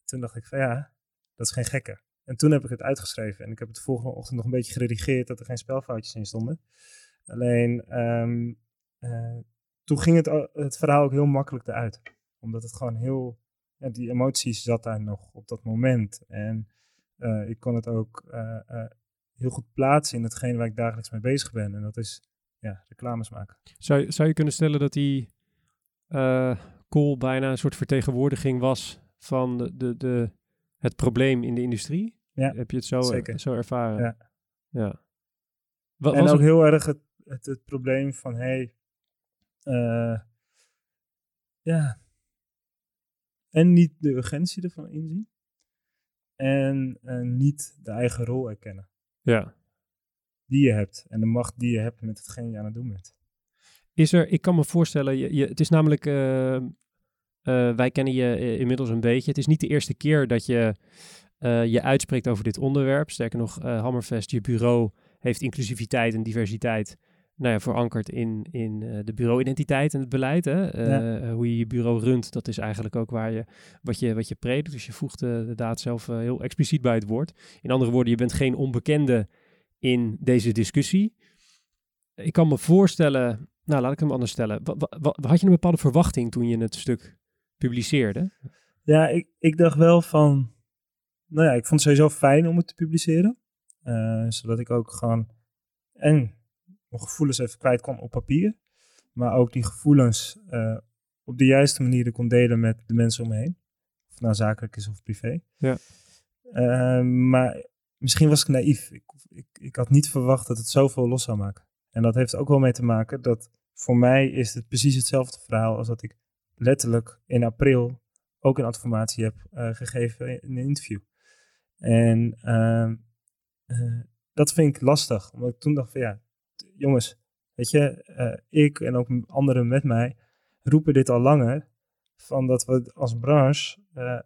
Toen dacht ik van, ja, dat is geen gekke. En toen heb ik het uitgeschreven. En ik heb het de volgende ochtend nog een beetje geredigeerd, dat er geen spelfoutjes in stonden. Alleen, ehm, eh, toen ging het, o- het verhaal ook heel makkelijk eruit. Omdat het gewoon heel, ja, die emoties zat daar nog op dat moment. En eh, ik kon het ook eh, eh, heel goed plaatsen in hetgeen waar ik dagelijks mee bezig ben. En dat is ja, reclames maken. zou, zou je kunnen stellen dat die eh, call bijna een soort vertegenwoordiging was van de, de, de, het probleem in de industrie? Ja, Heb je het zo, zo ervaren? Ja. ja. Wa- en was ook het- heel erg het, het, het probleem van, hey, eh, ja, en niet de urgentie ervan inzien. En eh, niet de eigen rol erkennen ja. die je hebt. En de macht die je hebt met hetgeen je aan het doen bent. Is er, ik kan me voorstellen, je, je, het is namelijk, eh, wij kennen je inmiddels een beetje. Het is niet de eerste keer dat je je uitspreekt over dit onderwerp. Sterker nog, Hammerfest, je bureau, heeft inclusiviteit en diversiteit nou ja, verankerd in, in uh, de bureauidentiteit en het beleid. Hè? Uh, Hoe je je bureau runt, dat is eigenlijk ook waar je, wat, je, wat je predikt. Dus je voegt uh, de daad zelf heel expliciet bij het woord. In andere woorden, je bent geen onbekende in deze discussie. Ik kan me voorstellen, nou laat ik hem anders stellen. had je een bepaalde verwachting toen je het stuk publiceerde? Ja, ik, ik dacht wel van, nou ja, ik vond het sowieso fijn om het te publiceren. zodat ik ook gewoon, en mijn gevoelens even kwijt kon op papier. Maar ook die gevoelens uh, op de juiste manier kon delen met de mensen om me heen. Of het nou zakelijk is of privé. Ja. Uh, maar misschien was ik naïef. Ik, ik, ik had niet verwacht dat het zoveel los zou maken. En dat heeft ook wel mee te maken dat voor mij is het precies hetzelfde verhaal als dat ik letterlijk in april ook een adformatie heb uh, gegeven in een interview. En ehm, dat vind ik lastig, omdat ik toen dacht van ja, jongens, weet je, uh, ik en ook anderen met mij roepen dit al langer. Van dat we als branche uh,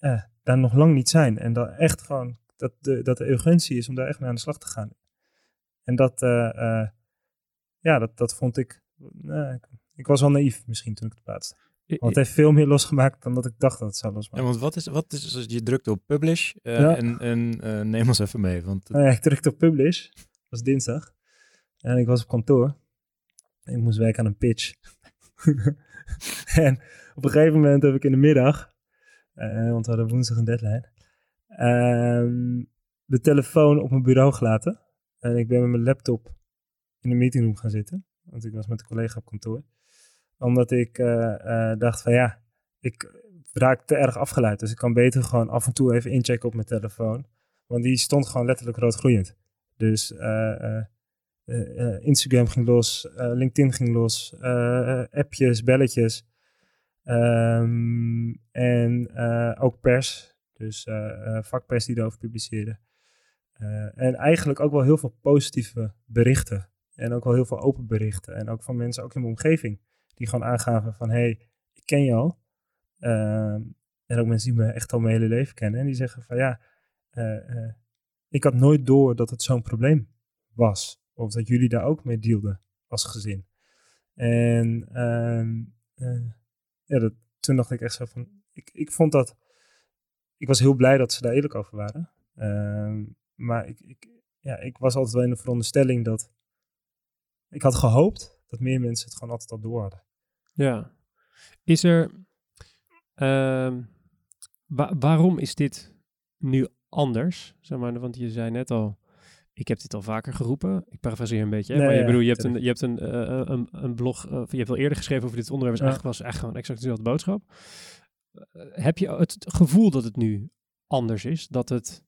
uh, daar nog lang niet zijn. En dat echt gewoon, dat de, dat de urgentie is om daar echt mee aan de slag te gaan. En dat, ja, dat, dat vond ik, ik, ik was wel naïef misschien toen ik het plaatste. Want het heeft veel meer losgemaakt dan dat ik dacht dat het zou losmaken. Ja, want wat is, wat is als je drukt op publish uh, ja. en, en uh, neem ons even mee. Want... Nou ja, ik drukte op publish was dinsdag. En ik was op kantoor. Ik moest werken aan een pitch. [laughs] en op een gegeven moment heb ik in de middag, uh, want we hadden woensdag een deadline, uh, de telefoon op mijn bureau gelaten. En ik ben met mijn laptop in de meetingroom gaan zitten. Want ik was met een collega op kantoor. Omdat ik uh, dacht van ja, ik raak te erg afgeleid. Dus ik kan beter gewoon af en toe even inchecken op mijn telefoon. Want die stond gewoon letterlijk roodgloeiend. Dus uh, uh, Instagram ging los, LinkedIn ging los, appjes, belletjes. Um, en ook pers, dus vakpers die erover publiceerde. en eigenlijk ook wel heel veel positieve berichten. En ook wel heel veel open berichten. En ook van mensen, ook in mijn omgeving, die gewoon aangaven van... hey, ik ken je al. Ehm, en ook mensen die me echt al mijn hele leven kennen. En die zeggen van ja, ik had nooit door dat het zo'n probleem was. Of dat jullie daar ook mee dealden als gezin. En ehm, eh, ja, dat, toen dacht ik echt zo van, ik, ik vond dat, ik was heel blij dat ze daar eerlijk over waren. Ehm, maar ik, ik, ja, ik was altijd wel in de veronderstelling dat, ik had gehoopt dat meer mensen het gewoon altijd al door hadden. Ja. Is er, uh, waarom is dit nu anders. Zeg maar, want je zei net al, ik heb dit al vaker geroepen. Ik parafraseer een beetje. Hè? maar je, bedoel, je hebt, een, je hebt een, uh, een, een, blog, uh, je hebt al eerder geschreven over dit onderwerp. Dus eigenlijk was eigenlijk gewoon exact dezelfde boodschap. Uh, heb je het gevoel dat het nu anders is? Dat het,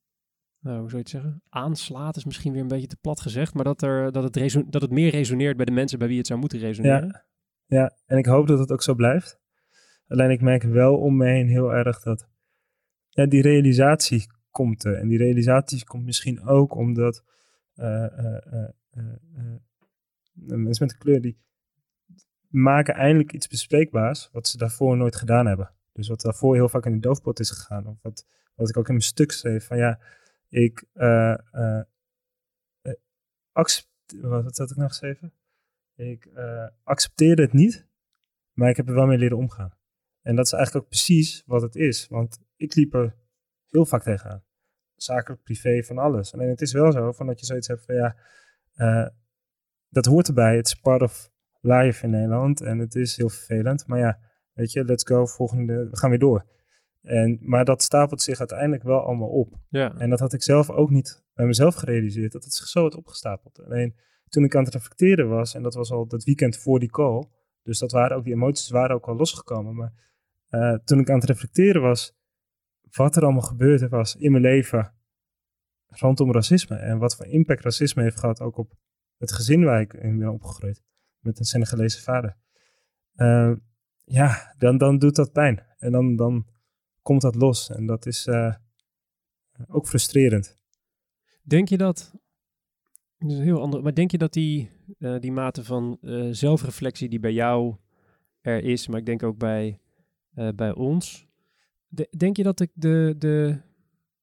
nou, hoe zou je het zeggen? Aanslaat is misschien weer een beetje te plat gezegd. Maar dat, er, dat, het, dat het meer resoneert bij de mensen bij wie het zou moeten resoneren. Ja. ja, en ik hoop dat het ook zo blijft. Alleen ik merk wel om me heen heel erg dat ja, die realisatie komt er. En die realisatie komt misschien ook omdat uh, uh, mensen met een kleur die maken eindelijk iets bespreekbaars wat ze daarvoor nooit gedaan hebben. Dus wat daarvoor heel vaak in de doofpot is gegaan. Of wat, wat ik ook in mijn stuk schreef. Van ja, ik accepteer, wat had ik nog geschreven? Ik accepteerde het niet, maar ik heb er wel mee leren omgaan. En dat is eigenlijk ook precies wat het is. Want ik liep er heel vaak tegenaan. Zakelijk, privé, van alles. Alleen het is wel zo van dat je zoiets hebt van ja, uh, dat hoort erbij. Het is part of life in Nederland en het is heel vervelend. Maar ja, weet je, let's go, volgende, we gaan weer door. En, maar dat stapelt zich uiteindelijk wel allemaal op. Ja. En dat had ik zelf ook niet bij mezelf gerealiseerd, dat het zich zo had opgestapeld. Alleen toen ik aan het reflecteren was, en dat was al dat weekend voor die call, dus dat waren ook, die emoties waren ook al losgekomen. Maar uh, toen ik aan het reflecteren was, wat er allemaal gebeurd was in mijn leven rondom racisme. En wat voor impact racisme heeft gehad ook op het gezin waar ik in ben opgegroeid. Met een Senegalese vader. Uh, ja, dan, dan doet dat pijn. En dan, dan komt dat los. En dat is uh, ook frustrerend. Denk je dat, dat is een heel ander, maar denk je dat die, uh, die mate van zelfreflectie die bij jou er is, maar ik denk ook bij, bij ons, denk je dat de, de, de,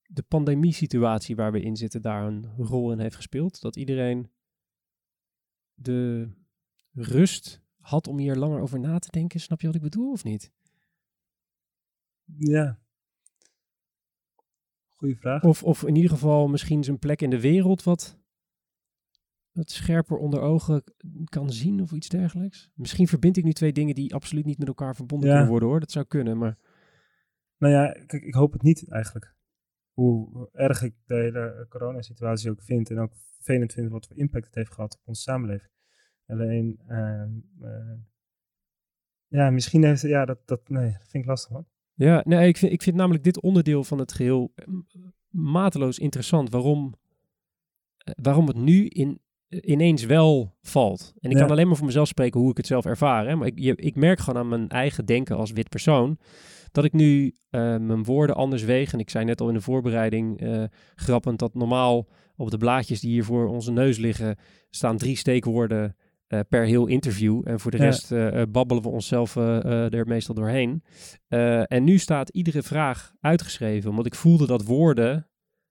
de pandemie-situatie waar we in zitten daar een rol in heeft gespeeld? Dat iedereen de rust had om hier langer over na te denken? Snap je wat ik bedoel of niet? Ja. Goeie vraag. Of, of in ieder geval misschien zijn plek in de wereld wat, wat scherper onder ogen kan zien of iets dergelijks. Misschien verbind ik nu twee dingen die absoluut niet met elkaar verbonden Ja. kunnen worden hoor. Dat zou kunnen, maar Nou ja, kijk, ik hoop het niet eigenlijk. Hoe erg ik de hele coronasituatie ook vind en ook vervelend vind wat voor impact het heeft gehad op onze samenleving. Alleen, ehm, eh, ja, misschien heeft ja, dat, dat, nee, dat vind ik lastig man. Ja, nee, ik vind, ik vind namelijk dit onderdeel van het geheel eh, mateloos interessant. Waarom, eh, waarom het nu in, ineens wel valt. En ik Ja. kan alleen maar voor mezelf spreken hoe ik het zelf ervaar. Hè? Maar ik, je, ik merk gewoon aan mijn eigen denken als wit persoon... dat ik nu eh, mijn woorden anders weeg. En ik zei net al in de voorbereiding eh, grappend... dat normaal op de blaadjes die hier voor onze neus liggen... staan drie steekwoorden eh, per heel interview. En voor de Ja. rest babbelen we onszelf er meestal doorheen. En nu staat iedere vraag uitgeschreven, omdat ik voelde dat woorden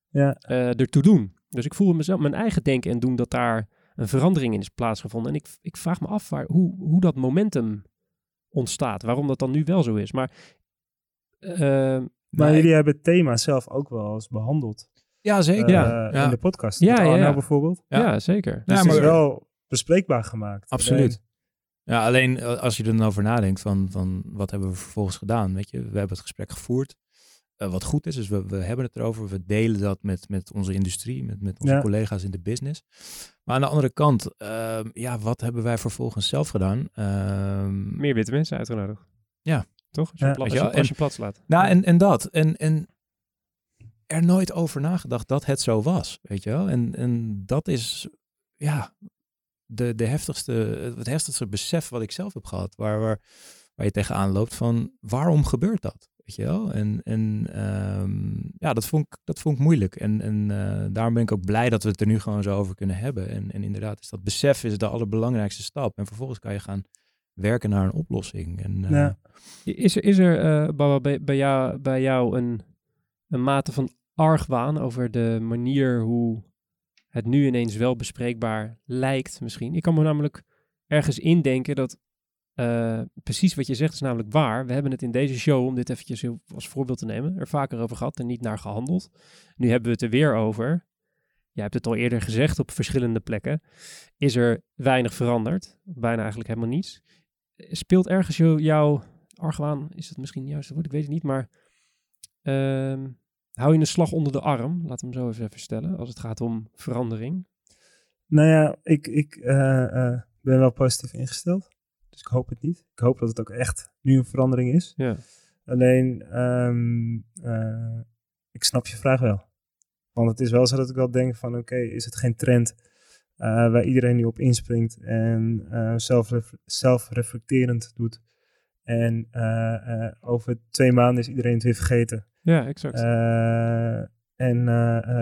Ja, ertoe doen. Dus ik voelde mezelf, mijn eigen denken en doen, dat daar een verandering in is plaatsgevonden. En ik, ik vraag me af waar, hoe, hoe dat momentum ontstaat, waarom dat dan nu wel zo is. Maar, maar Nee, jullie hebben het thema zelf ook wel eens behandeld. Ja, zeker. eh, ja. In de podcast. Ja, Met ja, bijvoorbeeld. ja. Ja. zeker. Ja, Dus het is maar- wel bespreekbaar gemaakt. Absoluut. Ja, alleen eh, als je er dan over nadenkt van, van wat hebben we vervolgens gedaan, weet je. We hebben het gesprek gevoerd, eh, wat goed is. Dus we, we hebben het erover, we delen dat met, met onze industrie, met, met onze Ja. collega's in de business. Maar aan de andere kant, ehm, ja, wat hebben wij vervolgens zelf gedaan? Ehm, Meer witte mensen uitgenodigd. Ja. Toch? Als je, Ja. plat, als je je, wel, als je plat slaat. Nou, en, en dat. En, en er nooit over nagedacht dat het zo was, weet je wel. En, en dat is, ja, de, de heftigste, het heftigste besef wat ik zelf heb gehad. Waar, waar, waar je tegenaan loopt van, waarom gebeurt dat? Weet je wel? En, en ehm, ja, dat vond, ik, dat vond ik moeilijk. En, en eh, daarom ben ik ook blij dat we het er nu gewoon zo over kunnen hebben. En, en inderdaad, is dat besef is de allerbelangrijkste stap. En vervolgens kan je gaan werken naar een oplossing. En, eh, Ja. Is er, is er eh, Baba, bij, bij, jou, bij jou een, een mate van argwaan over de manier hoe het nu ineens wel bespreekbaar lijkt misschien? Ik kan me namelijk ergens indenken dat eh, precies wat je zegt is namelijk waar. We hebben het in deze show, om dit eventjes als voorbeeld te nemen, er vaker over gehad en niet naar gehandeld. Nu hebben we het er weer over. Jij hebt het al eerder gezegd op verschillende plekken. Is er weinig veranderd? Bijna eigenlijk helemaal niets. Speelt ergens jou, jouw argwaan, is dat misschien het juiste woord? Ik weet het niet, maar ehm, hou je een slag onder de arm? We hem zo even stellen, als het gaat om verandering. Nou ja, ik, ik eh, eh, ben wel positief ingesteld. Dus ik hoop het niet. Ik hoop dat het ook echt nu een verandering is. Ja. Alleen, ehm, eh, ik snap je vraag wel. Want het is wel zo dat ik wel denk van, oké, is het geen trend eh, waar iedereen nu op inspringt en zelfref- zelfreflecterend doet. En eh, over twee maanden is iedereen het weer vergeten. Ja, exact. En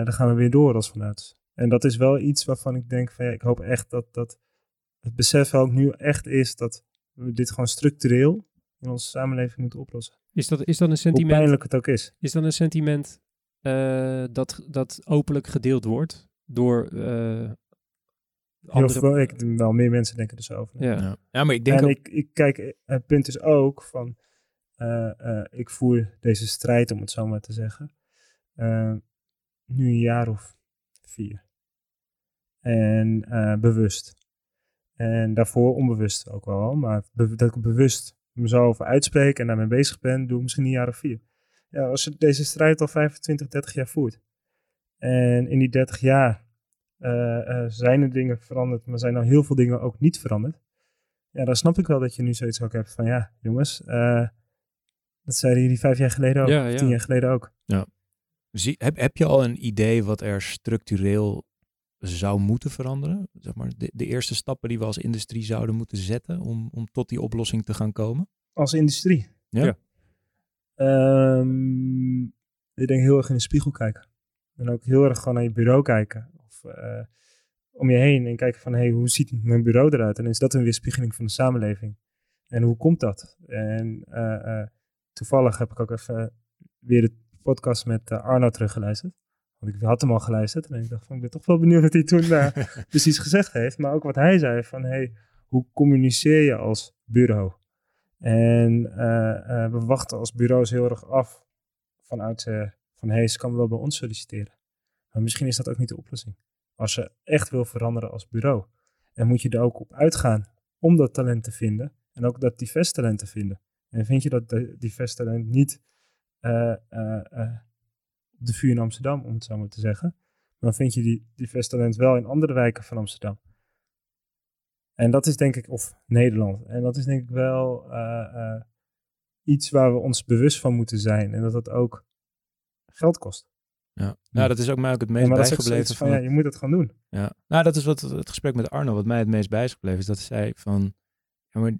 dan gaan we weer door als vanuit. En dat is wel iets waarvan ik denk van ja, ik hoop echt dat, dat het besef ook nu echt is dat we dit gewoon structureel in onze samenleving moeten oplossen. is, dat, is dat een Hoe sentiment, pijnlijk het ook is. is dat een sentiment dat, dat openlijk gedeeld wordt door Heel andere... veel, ik, wel meer mensen denken er zo over. Ja. ja. ja, maar ik denk en ook... ik, ik kijk, het punt is ook van, eh, eh, ik voer deze strijd, om het zo maar te zeggen, eh, nu een jaar of vier. En eh, bewust. En daarvoor onbewust ook wel, maar be- dat ik bewust me zo over uitspreek en daarmee bezig ben, doe ik misschien een jaar of vier. Ja, als je deze strijd al 25, 30 jaar voert. En in die 30 jaar zijn er dingen veranderd, maar zijn er heel veel dingen ook niet veranderd. Ja, dan snap ik wel dat je nu zoiets ook hebt van, ja, jongens, eh, dat zeiden jullie vijf jaar geleden ook, Ja, of ja. tien jaar geleden ook. Zie, heb, heb je al een idee wat er structureel zou moeten veranderen? Zeg maar, de, de eerste stappen die we als industrie zouden moeten zetten om, om tot die oplossing te gaan komen? Als industrie. Ja. Ja. Ehm, ik denk heel erg in de spiegel kijken. En ook heel erg gewoon naar je bureau kijken. Eh, om je heen en kijken van, hey, hoe ziet mijn bureau eruit? En is dat een weerspiegeling van de samenleving? En hoe komt dat? En eh, eh, toevallig heb ik ook even weer het podcast met Arno teruggeluisterd. Want ik had hem al geluisterd en ik dacht van, ik ben toch wel benieuwd wat hij toen [laughs] precies gezegd heeft. Maar ook wat hij zei van, hey, hoe communiceer je als bureau? En we wachten als bureaus heel erg af vanuit van, hey, ze kan wel bij ons solliciteren. Maar misschien is dat ook niet de oplossing. Als je echt wil veranderen als bureau. En moet je er ook op uitgaan om dat talent te vinden. En ook dat divers talent te vinden. En vind je dat de- divers talent niet eh, eh, eh, op de vuur in Amsterdam, om het zo maar te zeggen. Maar vind je die divers talent wel in andere wijken van Amsterdam. En dat is denk ik, of Nederland. En dat is denk ik wel iets waar we ons bewust van moeten zijn. En dat dat ook geld kost. Ja. Nou, dat is ook mij ook het meest Ja, bijgebleven van, van, ja, je moet het gewoon doen. Ja, nou dat is wat het gesprek met Arno, wat mij het meest bij is gebleven, is dat zij van, ja, maar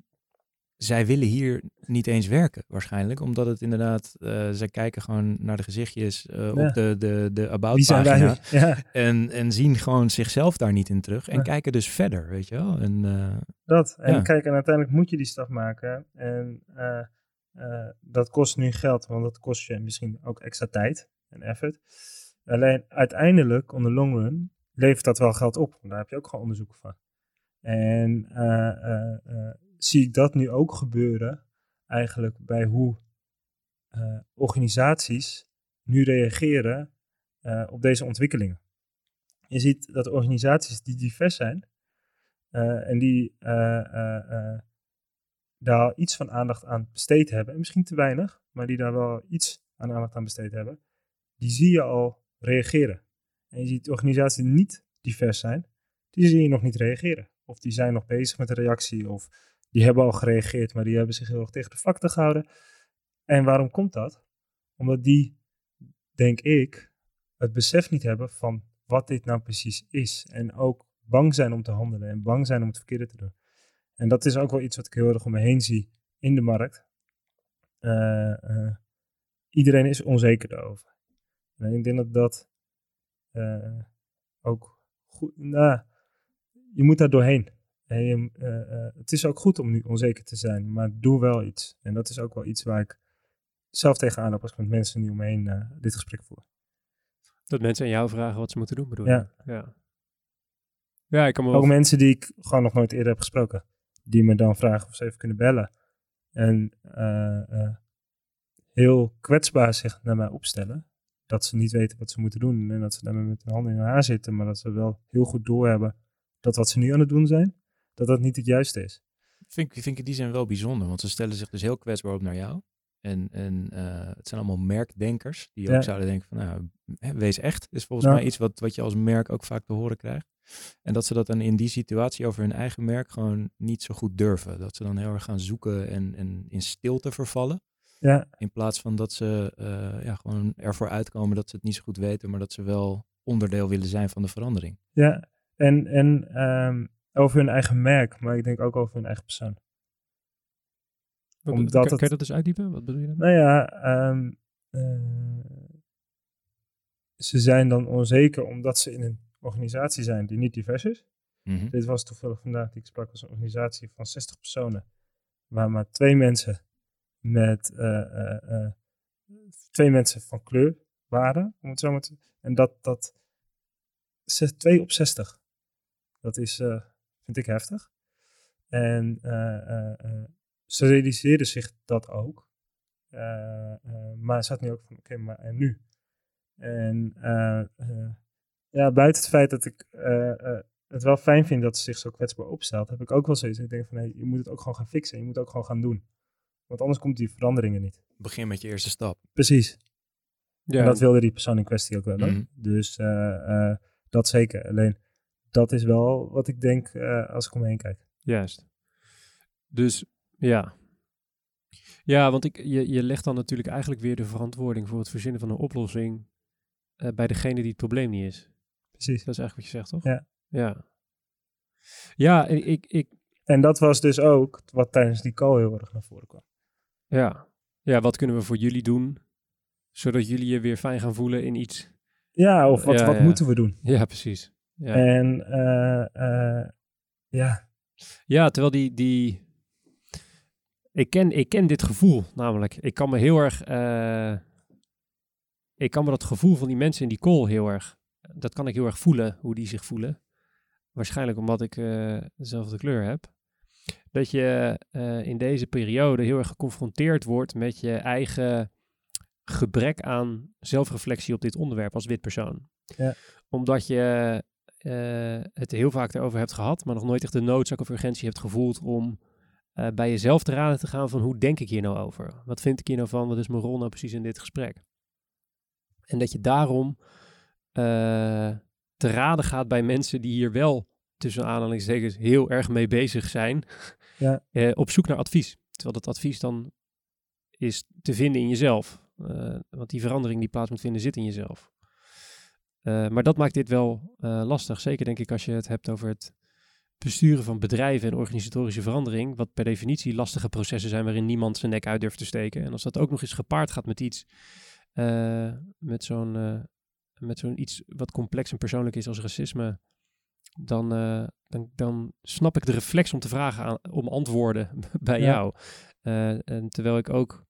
zij willen hier niet eens werken waarschijnlijk, omdat het inderdaad, eh zij kijken gewoon naar de gezichtjes eh, Ja. op de, de, de about pagina Ja, en, en zien gewoon zichzelf daar niet in terug en Ja. kijken dus verder, weet je wel. En eh, dat. En Ja. kijk, en uiteindelijk moet je die stap maken. En eh, eh, dat kost nu geld, want dat kost je misschien ook extra tijd en effort. Alleen uiteindelijk, on the long run, levert dat wel geld op. Daar heb je ook gewoon onderzoeken van. En eh, eh, eh, zie ik dat nu ook gebeuren, eigenlijk bij hoe organisaties nu reageren op deze ontwikkelingen. Je ziet dat organisaties die divers zijn en die daar iets van aandacht aan besteed hebben, en misschien te weinig, maar die daar wel iets aan aandacht aan besteed hebben, die zie je al reageren. En je ziet organisaties die niet divers zijn, die zie je nog niet reageren. Of die zijn nog bezig met een reactie, of die hebben al gereageerd, maar die hebben zich heel erg tegen de vlakte gehouden. En waarom komt dat? Omdat die, denk ik, het besef niet hebben van wat dit nou precies is. En ook bang zijn om te handelen en bang zijn om het verkeerde te doen. En dat is ook wel iets wat ik heel erg om me heen zie in de markt. Eh, eh, iedereen is onzeker daarover. En ik denk dat dat eh, ook goed. Nou, je moet daar doorheen. En je, eh, eh, het is ook goed om nu onzeker te zijn, maar doe wel iets. En dat is ook wel iets waar ik zelf tegenaan loop als ik met mensen nu om me heen dit gesprek voer. Dat mensen aan jou vragen wat ze moeten doen, bedoel je? Ja. Ja, ik kan me wel... Ook mensen die ik gewoon nog nooit eerder heb gesproken. Die me dan vragen of ze even kunnen bellen. En heel kwetsbaar zich naar mij opstellen. Dat ze niet weten wat ze moeten doen. En dat ze daarmee met hun handen in hun haar zitten. Maar dat ze wel heel goed doorhebben dat wat ze nu aan het doen zijn, dat dat niet het juiste is. vind, ik- vind ik in die zin wel bijzonder, want ze stellen zich dus heel kwetsbaar op naar jou. En, en eh, het zijn allemaal merkdenkers die Ja. ook zouden denken van, nou, wees echt. Is volgens mij iets wat, wat je als merk ook vaak te horen krijgt. En dat ze dat dan in die situatie over hun eigen merk gewoon niet zo goed durven. Dat ze dan heel erg gaan zoeken en, en in stilte vervallen. Ja, In plaats van dat ze eh, ja, gewoon ervoor uitkomen dat ze het niet zo goed weten, maar dat ze wel onderdeel willen zijn van de verandering. ja. En, en ehm, over hun eigen merk, maar ik denk ook over hun eigen persoon. Wat- omdat kan, het- kan je dat dus uitdiepen? Wat bedoel je dan? Nou ja, ehm, eh, ze zijn dan onzeker omdat ze in een organisatie zijn die niet divers is. Mhm. Dit was toevallig vandaag die ik sprak als een organisatie van 60 personen, waar maar twee mensen met eh, eh, eh, twee mensen van kleur waren, om het zo maar te En dat, dat twee op 60. Dat is, vind ik heftig. En ze realiseerden zich dat ook. Maar ze had nu ook van, oké, maar en nu? En ja, buiten het feit dat ik het wel fijn vind dat ze zich zo kwetsbaar opstelt, heb ik ook wel zoiets. Ik denk van, hey, je moet het ook gewoon gaan fixen. Je moet het ook gewoon gaan doen. Want anders komt die veranderingen niet. Begin met je eerste stap. Precies. Ja, En dat wilde die persoon in kwestie ook wel. Mhm. Dus eh, eh, dat zeker. Alleen, dat is wel wat ik denk eh, als ik omheen kijk. Juist. Dus ja. Ja, want ik, je, je legt dan natuurlijk eigenlijk weer de verantwoording voor het verzinnen van een oplossing eh, bij degene die het probleem niet is. Precies. Dat is eigenlijk wat je zegt, toch? Ja. Ja. Ja, ik, ik, ik En dat was dus ook wat tijdens die call heel erg naar voren kwam. Ja. Ja, wat kunnen we voor jullie doen, zodat jullie je weer fijn gaan voelen in iets? Ja, of wat, Ja, wat ja. moeten we doen? Ja, precies. Ja, En eh, eh, ja, ja terwijl die, die... Ik ken, ik ken dit gevoel namelijk. Ik kan me heel erg... eh, ik kan me dat gevoel van die mensen in die call heel erg, dat kan ik heel erg voelen, hoe die zich voelen. Waarschijnlijk omdat ik eh, dezelfde kleur heb. Dat je eh, in deze periode heel erg geconfronteerd wordt met je eigen gebrek aan zelfreflectie op dit onderwerp als wit persoon. Ja. Omdat je eh, het heel vaak erover hebt gehad, maar nog nooit echt de noodzaak of urgentie hebt gevoeld om eh, bij jezelf te raden te gaan van hoe denk ik hier nou over? Wat vind ik hier nou van? Wat is mijn rol nou precies in dit gesprek? En dat je daarom te raden gaat bij mensen die hier wel tussen aanhalingstekens heel erg mee bezig zijn, Ja. eh, op zoek naar advies. Terwijl dat advies dan is te vinden in jezelf. Eh, want die verandering die plaats moet vinden zit in jezelf. Eh, maar dat maakt dit wel lastig. Zeker denk ik als je het hebt over het besturen van bedrijven en organisatorische verandering. Wat per definitie lastige processen zijn waarin niemand zijn nek uit durft te steken. En als dat ook nog eens gepaard gaat met iets, met zo'n met zo'n iets wat complex en persoonlijk is als racisme. Dan, dan, dan snap ik de reflex om te vragen aan, om antwoorden [laughs] bij Ja. jou. Eh, en terwijl ik ook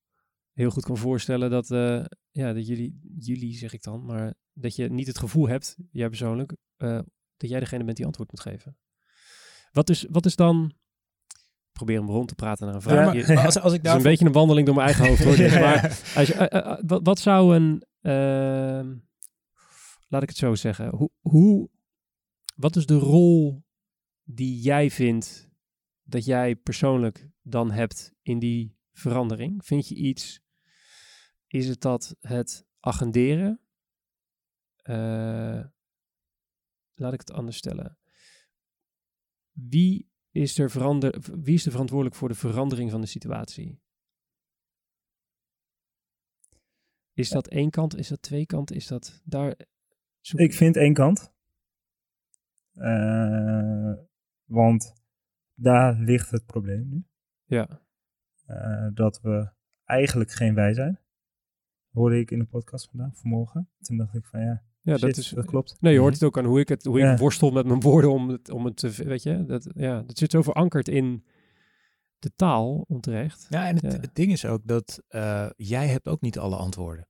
heel goed kan voorstellen dat, eh, ja, dat jullie, jullie zeg ik dan, maar dat je niet het gevoel hebt, jij persoonlijk, eh, dat jij degene bent die antwoord moet geven. Wat is, wat is dan, probeer hem rond te praten naar een vraag. Ja, maar, Hier- maar als, als ik [laughs] het is daar een beetje een wandeling door mijn eigen hoofd hoor. [laughs] Ja. Maar als je, wat, wat zou een, ehm, laat ik het zo zeggen, hoe, hoe, wat is de rol die jij vindt dat jij persoonlijk dan hebt in die verandering? Vind je iets, is het dat het agenderen? Eh, laat ik het anders stellen. Wie is, er verander, wie is er verantwoordelijk voor de verandering van de situatie? Is dat één kant? Is dat twee kanten? Is dat daar? zoek- Ik vind één kant. Eh, want daar ligt het probleem nu. Ja, Eh, dat we eigenlijk geen wij zijn. Hoorde ik in de podcast vandaag, vanmorgen. Toen dacht ik van ja, ja shit, dat is. dat klopt. Nee, je hoort het ook aan hoe ik het, hoe Ja. ik worstel met mijn woorden om het, om het te, weet je, dat, ja, dat zit zo verankerd in de taal onterecht. Ja, en het, Ja. het ding is ook dat eh, jij hebt ook niet alle antwoorden,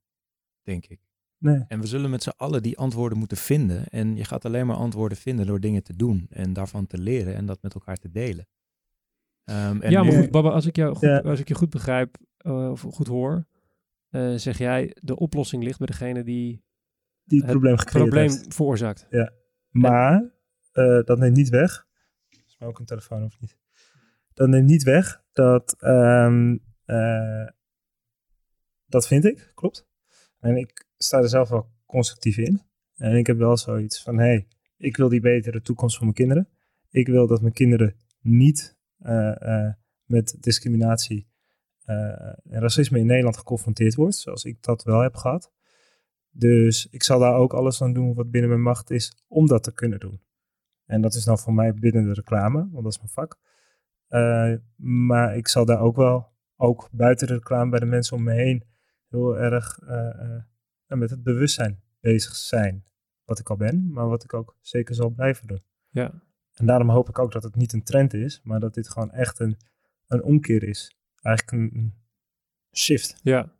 denk ik. Nee, En we zullen met z'n allen die antwoorden moeten vinden. En je gaat alleen maar antwoorden vinden door dingen te doen en daarvan te leren en dat met elkaar te delen. Ehm, en ja, maar nu- goed, Baba, als ik, jou goed, Ja. als ik je goed begrijp uh, of goed hoor, uh, zeg jij de oplossing ligt bij degene die die het probleem gecreëerd probleem veroorzaakt. Maar uh, dat neemt niet weg. Is mij ook een telefoon of niet? Dat neemt niet weg dat. Um, uh, dat vind ik, klopt. En ik sta er zelf wel constructief in. En ik heb wel zoiets van: hé, hey, ik wil die betere toekomst voor mijn kinderen. Ik wil dat mijn kinderen niet uh, met discriminatie en racisme in Nederland geconfronteerd wordt, zoals ik dat wel heb gehad. Dus ik zal daar ook alles aan doen wat binnen mijn macht is om dat te kunnen doen. En dat is dan voor mij binnen de reclame, want dat is mijn vak. Maar ik zal daar ook wel, ook buiten de reclame bij de mensen om me heen, heel erg met het bewustzijn bezig zijn. Wat ik al ben, maar wat ik ook zeker zal blijven doen. Ja. En daarom hoop ik ook dat het niet een trend is, maar dat dit gewoon echt een, een omkeer is. Eigenlijk een, een shift. Ja,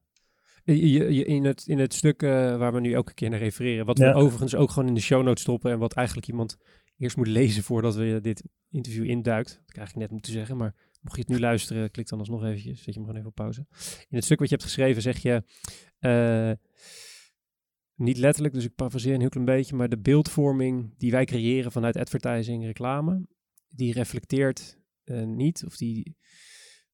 je, je, in, het, in het stuk uh, waar we nu elke keer naar refereren, wat Ja. we overigens ook gewoon in de show notes stoppen en wat eigenlijk iemand eerst moet lezen voordat we dit interview induikt. Dat ik eigenlijk net moeten zeggen, maar mocht je het nu luisteren, klik dan alsnog eventjes, zet je hem gewoon even op pauze. In het stuk wat je hebt geschreven zeg je, uh, niet letterlijk, dus ik parafraseer een heel klein beetje, maar de beeldvorming die wij creëren vanuit advertising, reclame, die reflecteert uh, niet, of die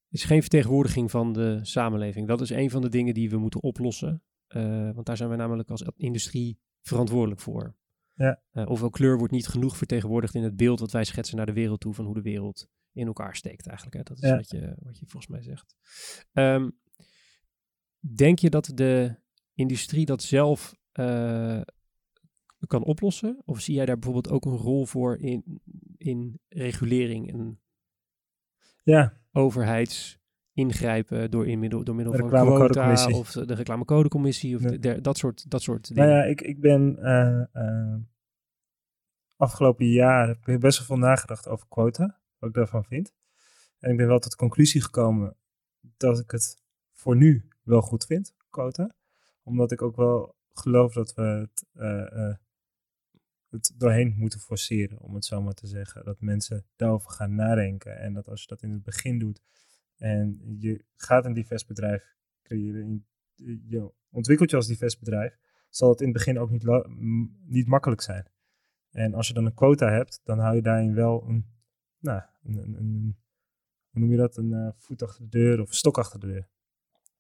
is geen vertegenwoordiging van de samenleving. Dat is een van de dingen die we moeten oplossen. Uh, want daar zijn we namelijk als industrie verantwoordelijk voor. Ja. Uh, ofwel kleur wordt niet genoeg vertegenwoordigd in het beeld wat wij schetsen naar de wereld toe van hoe de wereld in elkaar steekt eigenlijk. Hè? Dat is Ja. wat, je, wat je volgens mij zegt. Um, denk je dat de industrie dat zelf uh, kan oplossen? Of zie jij daar bijvoorbeeld ook een rol voor in, in regulering en ja. overheids ingrijpen door, in middel, door middel De van quota of de reclamecodecommissie of Ja. de, de- dat, soort, dat soort dingen. Nou ja, ik, ik ben eh, eh, afgelopen jaar best wel veel nagedacht over quota, wat ik daarvan vind. En ik ben wel tot de conclusie gekomen dat ik het voor nu wel goed vind, quota. Omdat ik ook wel geloof dat we het, eh, eh, het doorheen moeten forceren, om het zo maar te zeggen. Dat mensen daarover gaan nadenken. En dat als je dat in het begin doet en je gaat een divers bedrijf creëren, je- ontwikkelt je als divers bedrijf, zal het in het begin ook niet, niet makkelijk zijn. En als je dan een quota hebt, dan hou je daarin wel een, nou, een, een, hoe noem je dat, een eh, voet achter de deur of een stok achter de deur.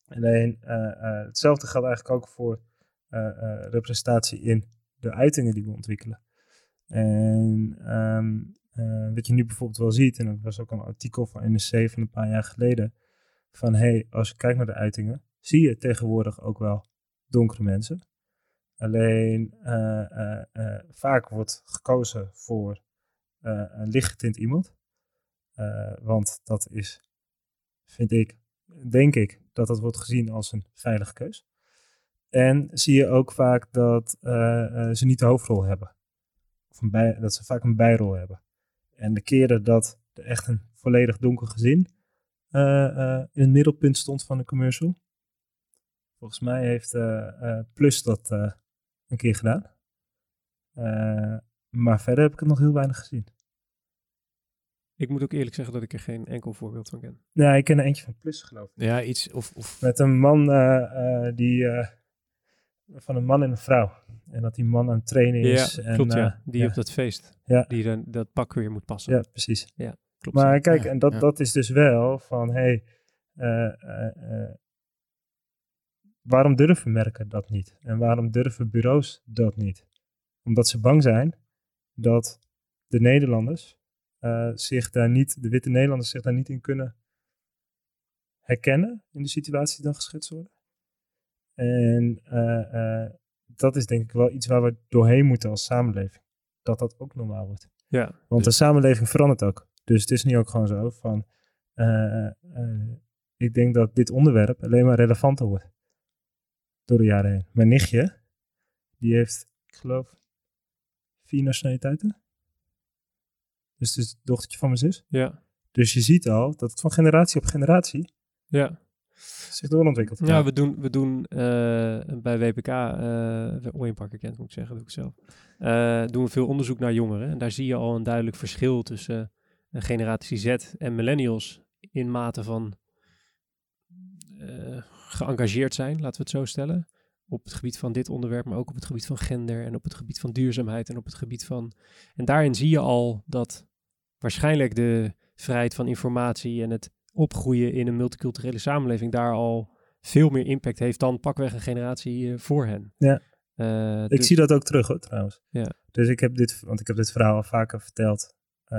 Alleen hetzelfde geldt eigenlijk ook voor representatie in de uitingen die we ontwikkelen. En ehm, eh, wat je nu bijvoorbeeld wel ziet, en dat was ook een artikel van NRC van een paar jaar geleden, van hey, als je kijkt naar de uitingen, zie je tegenwoordig ook wel donkere mensen. Alleen eh, eh, eh, vaak wordt gekozen voor eh, een lichtgetint iemand. Eh, want dat is, vind ik, denk ik, dat dat wordt gezien als een veilige keus. En zie je ook vaak dat eh, eh, ze niet de hoofdrol hebben. Of een bij, dat ze vaak een bijrol hebben. En de keren dat er echt een volledig donker gezin eh, eh, in het middelpunt stond van de commercial. Volgens mij heeft eh, eh, Plus dat eh, een keer gedaan. Eh, maar verder heb ik het nog heel weinig gezien. Ik moet ook eerlijk zeggen dat ik er geen enkel voorbeeld van ken. Ja, ik ken er eentje van Plus, geloof ik. Ja, iets of... of Met een man eh, eh, die. Van een man en een vrouw. En dat die man aan het trainen is. ja, en, klopt eh, ja. Die ja. op dat feest. Ja. Die dan dat pak weer moet passen. Ja, precies. klopt. Maar ja. kijk, Ja, en dat, ja. dat is dus wel van, hey, eh, eh, waarom durven merken dat niet? En waarom durven bureaus dat niet? Omdat ze bang zijn dat de Nederlanders eh, zich daar niet, de witte Nederlanders zich daar niet in kunnen herkennen in de situatie die dan geschetst worden. En eh, eh, dat is denk ik wel iets waar we doorheen moeten als samenleving. Dat dat ook normaal wordt. ja. Want Dus- de samenleving verandert ook. Dus het is nu ook gewoon zo van. eh, ik denk dat dit onderwerp alleen maar relevanter wordt. Door de jaren heen. Mijn nichtje, die heeft, ik geloof, vier nationaliteiten. Dus het is het dochtertje van mijn zus. Ja. Dus je ziet al dat het van generatie op generatie Ja. Zich doorontwikkelt. Ja, we doen, we doen eh, bij WPK, eh Ooyenpark kent moet ik zeggen, doe ik zelf. eh, doen we veel onderzoek naar jongeren. En daar zie je al een duidelijk verschil tussen eh, generatie Z en millennials in mate van eh, geëngageerd zijn, laten we het zo stellen. Op het gebied van dit onderwerp, maar ook op het gebied van gender en op het gebied van duurzaamheid en op het gebied van. En daarin zie je al dat waarschijnlijk de vrijheid van informatie en het opgroeien in een multiculturele samenleving daar al veel meer impact heeft dan pakweg een generatie eh, voor hen. Ja. Eh, Ik dus- zie dat ook terug hoor, trouwens. Ja. Dus ik heb dit, want ik heb dit verhaal al vaker verteld. eh,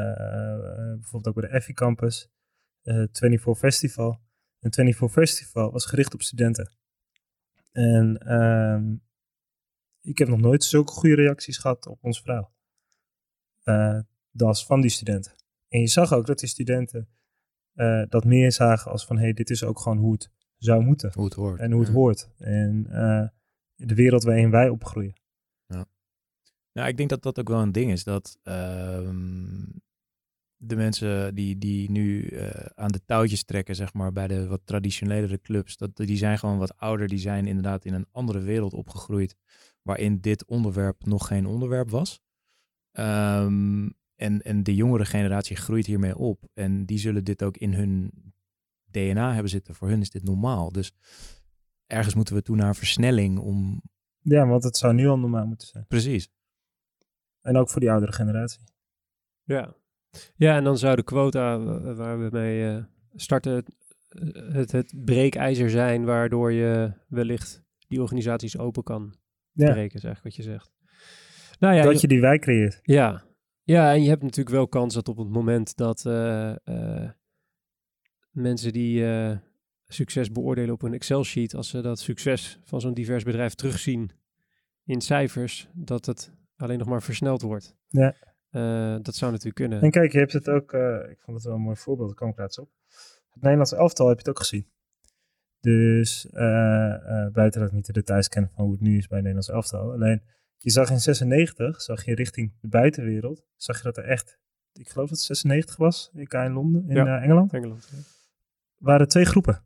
bijvoorbeeld ook bij de Effie Campus, eh 24 Festival. En 24 Festival was gericht op studenten. En ehm, ik heb nog nooit zulke goede reacties gehad op ons verhaal. Dat is van die studenten. En je zag ook dat die studenten eh, dat meer zagen als van, hé, hey, dit is ook gewoon hoe het zou moeten. hoe het hoort. En hoe het Ja. hoort. En eh, de wereld waarin wij opgroeien. Nou, ik denk dat dat ook wel een ding is. Dat ehm, de mensen die, die nu eh, aan de touwtjes trekken, zeg maar, bij de wat traditionelere clubs, dat, die zijn gewoon wat ouder. Die zijn inderdaad in een andere wereld opgegroeid, waarin dit onderwerp nog geen onderwerp was. Ehm, en, en de jongere generatie groeit hiermee op. En die zullen dit ook in hun DNA hebben zitten. Voor hun is dit normaal. Dus ergens moeten we toe naar versnelling om... Ja, want het zou nu al normaal moeten zijn. Precies. En ook voor die oudere generatie. Ja. ja, en dan zou de quota waar we mee eh, starten het, het, breekijzer zijn waardoor je wellicht die organisaties open kan Ja, breken, is eigenlijk wat je zegt. Nou ja, dat je die wijk creëert. Ja. Ja, en je hebt natuurlijk wel kans dat op het moment dat eh, eh, mensen die eh, succes beoordelen op een Excel-sheet, als ze dat succes van zo'n divers bedrijf terugzien in cijfers, dat het alleen nog maar versneld wordt. Ja. Dat zou natuurlijk kunnen. En kijk, je hebt het ook, ik vond het wel een mooi voorbeeld, daar kom ik laatst op. Het Nederlandse elftal heb je het ook gezien. Dus buiten dat ik niet de details ken van hoe het nu is bij het Nederlands elftal. Alleen, je zag in 96, zag je richting de buitenwereld, zag je dat er echt, ik geloof dat het 96 was, EK in Londen, in Ja. eh, Engeland, Engeland. ja. waren twee groepen.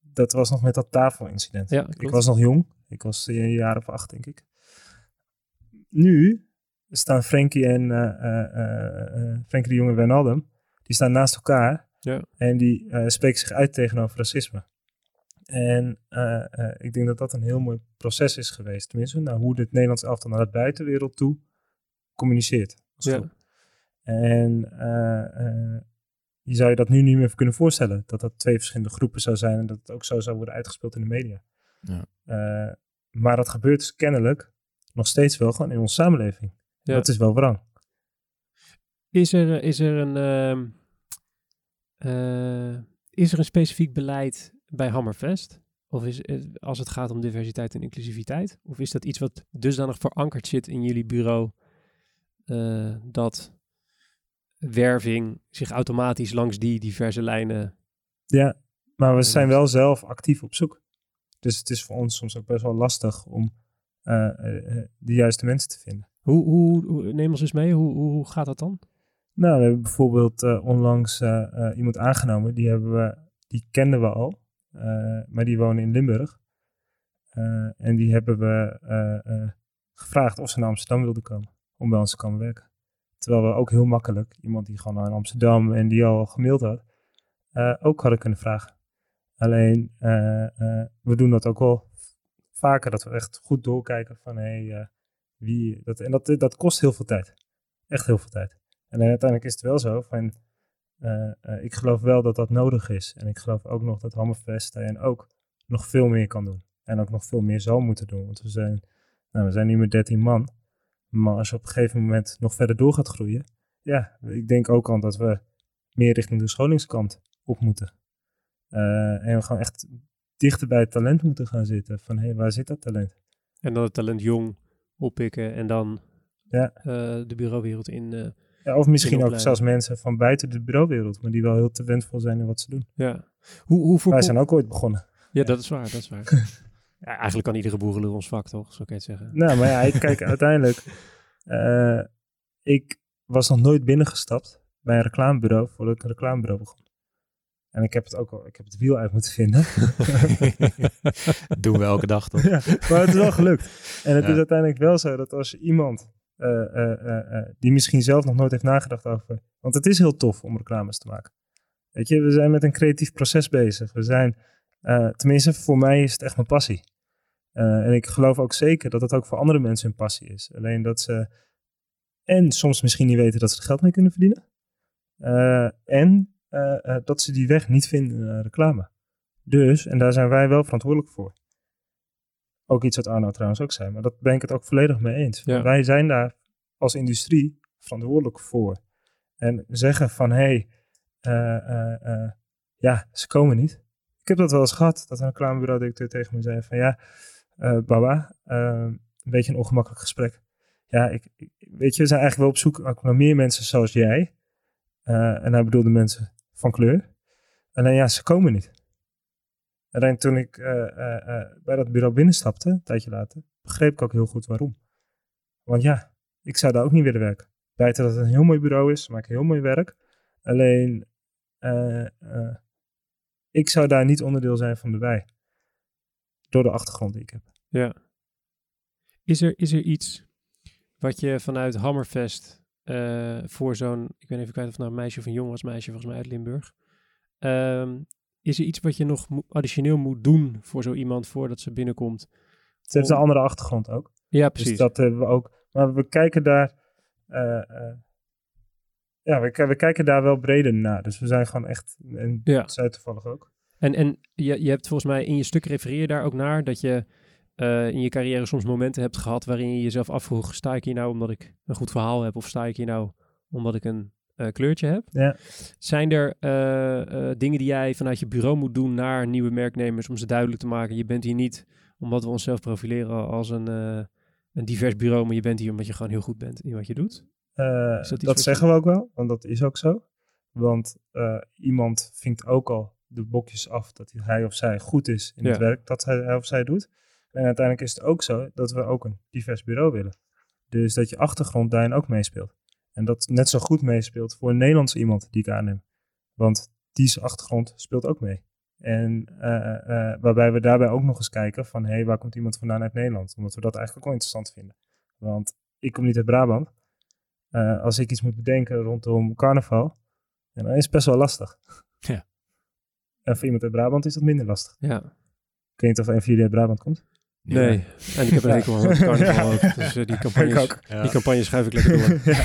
Dat was nog met dat tafelincident. Ja, Ik was nog jong Ik was een jaar of acht, denk ik. Nu staan Frenkie en uh, Frenkie de Jong en Wijnaldum, die staan naast elkaar. Ja. En die spreken zich uit tegenover racisme. En ik denk dat dat een heel mooi proces is geweest. Tenminste, nou, hoe dit Nederlands elftal naar de buitenwereld toe communiceert. Ja. En je zou je dat nu niet meer kunnen voorstellen. Dat dat twee verschillende groepen zou zijn en dat het ook zo zou worden uitgespeeld in de media. Ja. Maar dat gebeurt dus kennelijk nog steeds wel gewoon in onze samenleving. Ja. Dat is wel wrang. Is er, is er een... Uh, is er een specifiek beleid bij Hammerfest? Of is het, als het gaat om diversiteit en inclusiviteit? Of is dat iets wat dusdanig verankerd zit in jullie bureau uh, dat werving zich automatisch langs die diverse lijnen. Ja, maar we zijn wel zelf actief op zoek. Dus het is voor ons soms ook best wel lastig om uh, uh, de juiste mensen te vinden. Hoe, hoe, hoe neem ons eens mee, hoe, hoe, gaat dat dan? Nou, we hebben bijvoorbeeld onlangs iemand aangenomen, die, hebben we, die kenden we al, maar die wonen in Limburg. en die hebben we gevraagd of ze naar Amsterdam wilden komen om bij ons te komen werken. Terwijl we ook heel makkelijk iemand die gewoon naar Amsterdam en die al gemaild had, ook hadden kunnen vragen. Alleen, we doen dat ook wel vaker, dat we echt goed doorkijken van hé, hey, wie, dat, en dat, dat kost heel veel tijd. Echt heel veel tijd. En uiteindelijk is het wel zo van, ik geloof wel dat dat nodig is. En ik geloof ook nog dat Hammerfest en ook nog veel meer kan doen. En ook nog veel meer zal moeten doen. Want we zijn, nou, we zijn nu met 13 man. Maar als je op een gegeven moment nog verder door gaat groeien, ja, ik denk ook al dat we meer richting de scholingskant op moeten. Uh, en we gewoon echt dichter bij het talent moeten gaan zitten. Van hé, hey, waar zit dat talent? En dan het talent jong oppikken en dan ja. uh, de bureauwereld in. Uh, ja, of misschien ook zelfs mensen van buiten de bureauwereld, maar die wel heel talentvol zijn in wat ze doen. Ja. Hoe, hoe Wij zijn ook ooit begonnen. Ja, dat is waar, dat is waar. [laughs] Ja, eigenlijk kan iedere boerenlul ons vak, toch? Zo kan je het zeggen. Nou, maar ja, kijk, [laughs] uiteindelijk... Uh, ik was nog nooit binnengestapt bij een reclamebureau voordat ik een reclamebureau begon. En ik heb het ook al, ik heb het wiel uit moeten vinden. [laughs] Doen we elke dag toch? Ja, maar het is wel gelukt. En het ja. is uiteindelijk wel zo dat als je iemand die misschien zelf nog nooit heeft nagedacht over... Want het is heel tof om reclames te maken. Weet je, we zijn met een creatief proces bezig. We zijn, tenminste voor mij is het echt mijn passie. En ik geloof ook zeker dat het ook voor andere mensen hun passie is. Alleen dat ze en soms misschien niet weten dat ze er geld mee kunnen verdienen. En dat ze die weg niet vinden in reclame. Dus, en daar zijn wij wel verantwoordelijk voor. Ook iets wat Arno trouwens ook zei, maar dat ben ik het ook volledig mee eens. Ja. Wij zijn daar als industrie verantwoordelijk voor. En zeggen van, hé, hey, ja, ze komen niet. Ik heb dat wel eens gehad, dat een reclamebureau-directeur tegen me zei van, ja, Baba, uh, een beetje een ongemakkelijk gesprek. Ja, ik, ik, weet je, we zijn eigenlijk wel op zoek naar meer mensen zoals jij. Uh, en hij bedoelde mensen van kleur. Alleen ja, ze komen niet. En toen ik bij dat bureau binnenstapte, een tijdje later, begreep ik ook heel goed waarom. Want ja, ik zou daar ook niet willen werken. Buiten dat het een heel mooi bureau is, maak ik heel mooi werk. Alleen, ik zou daar niet onderdeel zijn van de wij door de achtergrond die ik heb. Ja. Is er, is er iets wat je vanuit Hammerfest voor zo'n, ik ben even kwijt of het nou een meisje of een jongen was, meisje volgens mij uit Limburg. Um, is er iets wat je nog additioneel moet doen voor zo iemand voordat ze binnenkomt? Het heeft een andere achtergrond ook. Ja, precies. Dus dat hebben we ook. Maar we kijken daar. Uh, uh, ja, we, we, kijken daar wel breder naar. Dus we zijn gewoon echt. En ja. zij toevallig ook. En, en je, je hebt volgens mij in je stuk refereer je daar ook naar dat je uh, in je carrière soms momenten hebt gehad waarin je jezelf afvroeg: sta ik hier nou omdat ik een goed verhaal heb, of sta ik hier nou omdat ik een kleurtje heb? Ja. Zijn er uh, dingen die jij vanuit je bureau moet doen naar nieuwe merknemers om ze duidelijk te maken? Je bent hier niet omdat we onszelf profileren als een, een divers bureau, maar je bent hier omdat je gewoon heel goed bent in wat je doet? dat, dat zeggen we ook wel, want dat is ook zo. Want iemand vinkt ook al de bokjes af dat hij of zij goed is in Ja. het werk dat hij of zij doet. En uiteindelijk is het ook zo dat we ook een divers bureau willen. Dus dat je achtergrond daarin ook meespeelt. En dat net zo goed meespeelt voor een Nederlandse iemand die ik aanneem. Want die achtergrond speelt ook mee. En eh, eh, waarbij we daarbij ook nog eens kijken van, hé, hey, waar komt iemand vandaan uit Nederland? Omdat we dat eigenlijk ook wel interessant vinden. Want ik kom niet uit Brabant. Eh, als ik iets moet bedenken rondom carnaval, dan is het best wel lastig. Ja. En voor iemand uit Brabant is dat minder lastig. Ja. Ik weet niet of een van jullie uit Brabant komt. Nee. En ik heb een hekel aan het carnaval ook. Dus eh, die, [laughs] campagnes, ook. Ja. die campagne schuif ik lekker door. [laughs] ja.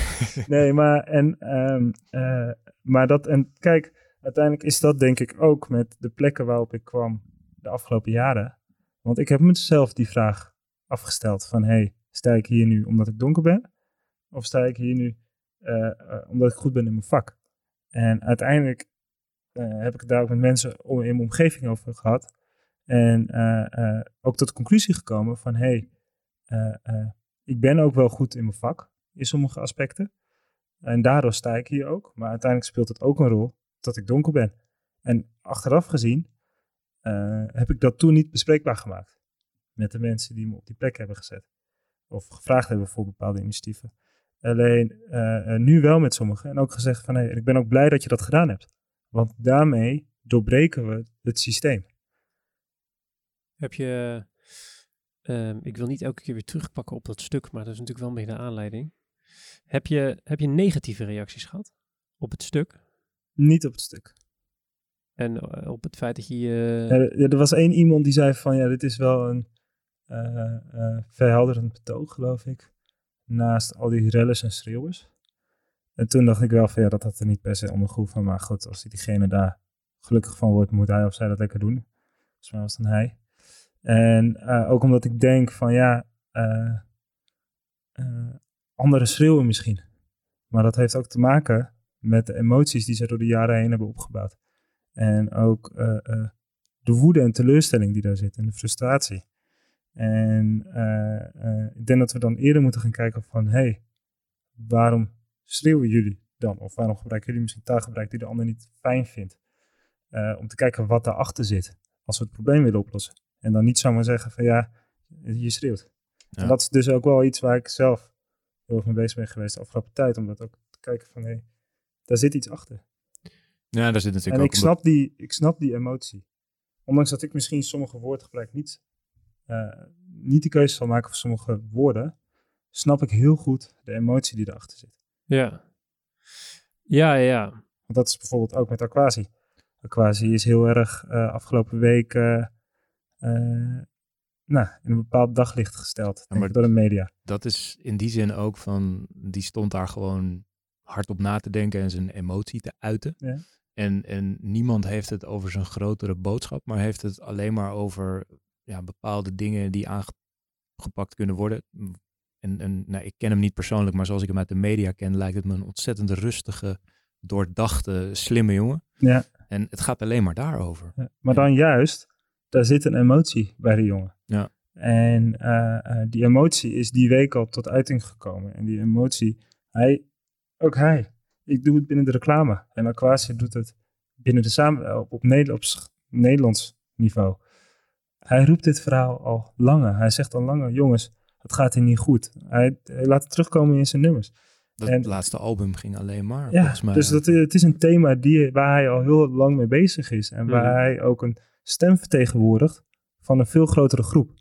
Nee, maar, en, ehm, eh, maar dat, en kijk, uiteindelijk is dat denk ik ook met de plekken waarop ik kwam de afgelopen jaren. Want ik heb mezelf die vraag afgesteld van, hey, sta ik hier nu omdat ik donker ben? Of sta ik hier nu eh, eh, omdat ik goed ben in mijn vak? En uiteindelijk eh, heb ik het daar ook met mensen om- in mijn omgeving over gehad. En eh, eh, ook tot de conclusie gekomen van, hey, eh, ik ben ook wel goed in mijn vak in sommige aspecten. En daardoor sta ik hier ook. Maar uiteindelijk speelt het ook een rol dat ik donker ben. En achteraf gezien heb ik dat toen niet bespreekbaar gemaakt. Met de mensen die me op die plek hebben gezet. Of gevraagd hebben voor bepaalde initiatieven. Alleen nu wel met sommigen. En ook gezegd van, hey, ik ben ook blij dat je dat gedaan hebt. Want daarmee doorbreken we het systeem. Heb je, ehm, ik wil niet elke keer weer terugpakken op dat stuk, maar dat is natuurlijk wel een beetje de aanleiding. Heb je, heb je negatieve reacties gehad op het stuk? Niet op het stuk. En eh, op het feit dat je. Ja, er, was één iemand die zei van ja, dit is wel een eh eh, verhelderend betoog, geloof ik. Naast al die rellers en schreeuwers. En toen dacht ik wel van ja, dat had er niet per se onder van. Maar goed, als diegene daar gelukkig van wordt, moet hij of zij dat lekker doen. Volgens mij was dan hij. En eh, ook omdat ik denk van ja, eh, eh, anderen schreeuwen misschien. Maar dat heeft ook te maken met de emoties die ze door de jaren heen hebben opgebouwd. En ook de woede en teleurstelling die daar zit en de frustratie. En ik denk dat we dan eerder moeten gaan kijken van, hé, hey, waarom schreeuwen jullie dan? Of waarom gebruiken jullie misschien taalgebruik die de ander niet fijn vindt? Om te kijken wat daarachter zit, als we het probleem willen oplossen. En dan niet zomaar zeggen van, ja, je schreeuwt. Ja. En dat is dus ook wel iets waar ik zelf heel erg mee bezig ben geweest de afgelopen tijd, om dat ook te kijken van, hé, hey, daar zit iets achter. Ja, daar zit natuurlijk En ook ik snap, die, ik snap die emotie. Ondanks dat ik misschien sommige woordgebruik niet, eh, niet de keuze zal maken voor sommige woorden, snap ik heel goed de emotie die erachter zit. Ja. Ja, ja. Want dat is bijvoorbeeld ook met Aquasi. Aquasi is heel erg eh, afgelopen week nou, in een bepaald daglicht gesteld denk maar- ik, door de media. dat is in die zin ook van, die stond daar gewoon hard op na te denken en zijn emotie te uiten. Ja. En, en niemand heeft het over zijn grotere boodschap, maar heeft het alleen maar over ja, bepaalde dingen die aangepakt kunnen worden. En, en nou, ik ken hem niet persoonlijk, maar zoals ik hem uit de media ken, lijkt het me een ontzettend rustige, doordachte, slimme jongen. Ja. En het gaat alleen maar daarover. Ja, Maar dan juist, daar zit een emotie bij de jongen. Ja. En eh, eh, die emotie is die week al tot uiting gekomen. En die emotie, hij, ook hij, ik doe het binnen de reclame. En Aquasia doet het binnen de samen, op, op, op sch- Nederlands niveau. Hij roept dit verhaal al langer. Hij zegt al langer, jongens, het gaat hier niet goed. Hij, hij laat het terugkomen in zijn nummers. Dat En- laatste album ging alleen maar, Ja, volgens mij. dus dat, het is een thema die, waar hij al heel lang mee bezig is. En waar Mhm. hij ook een stem vertegenwoordigt van een veel grotere groep.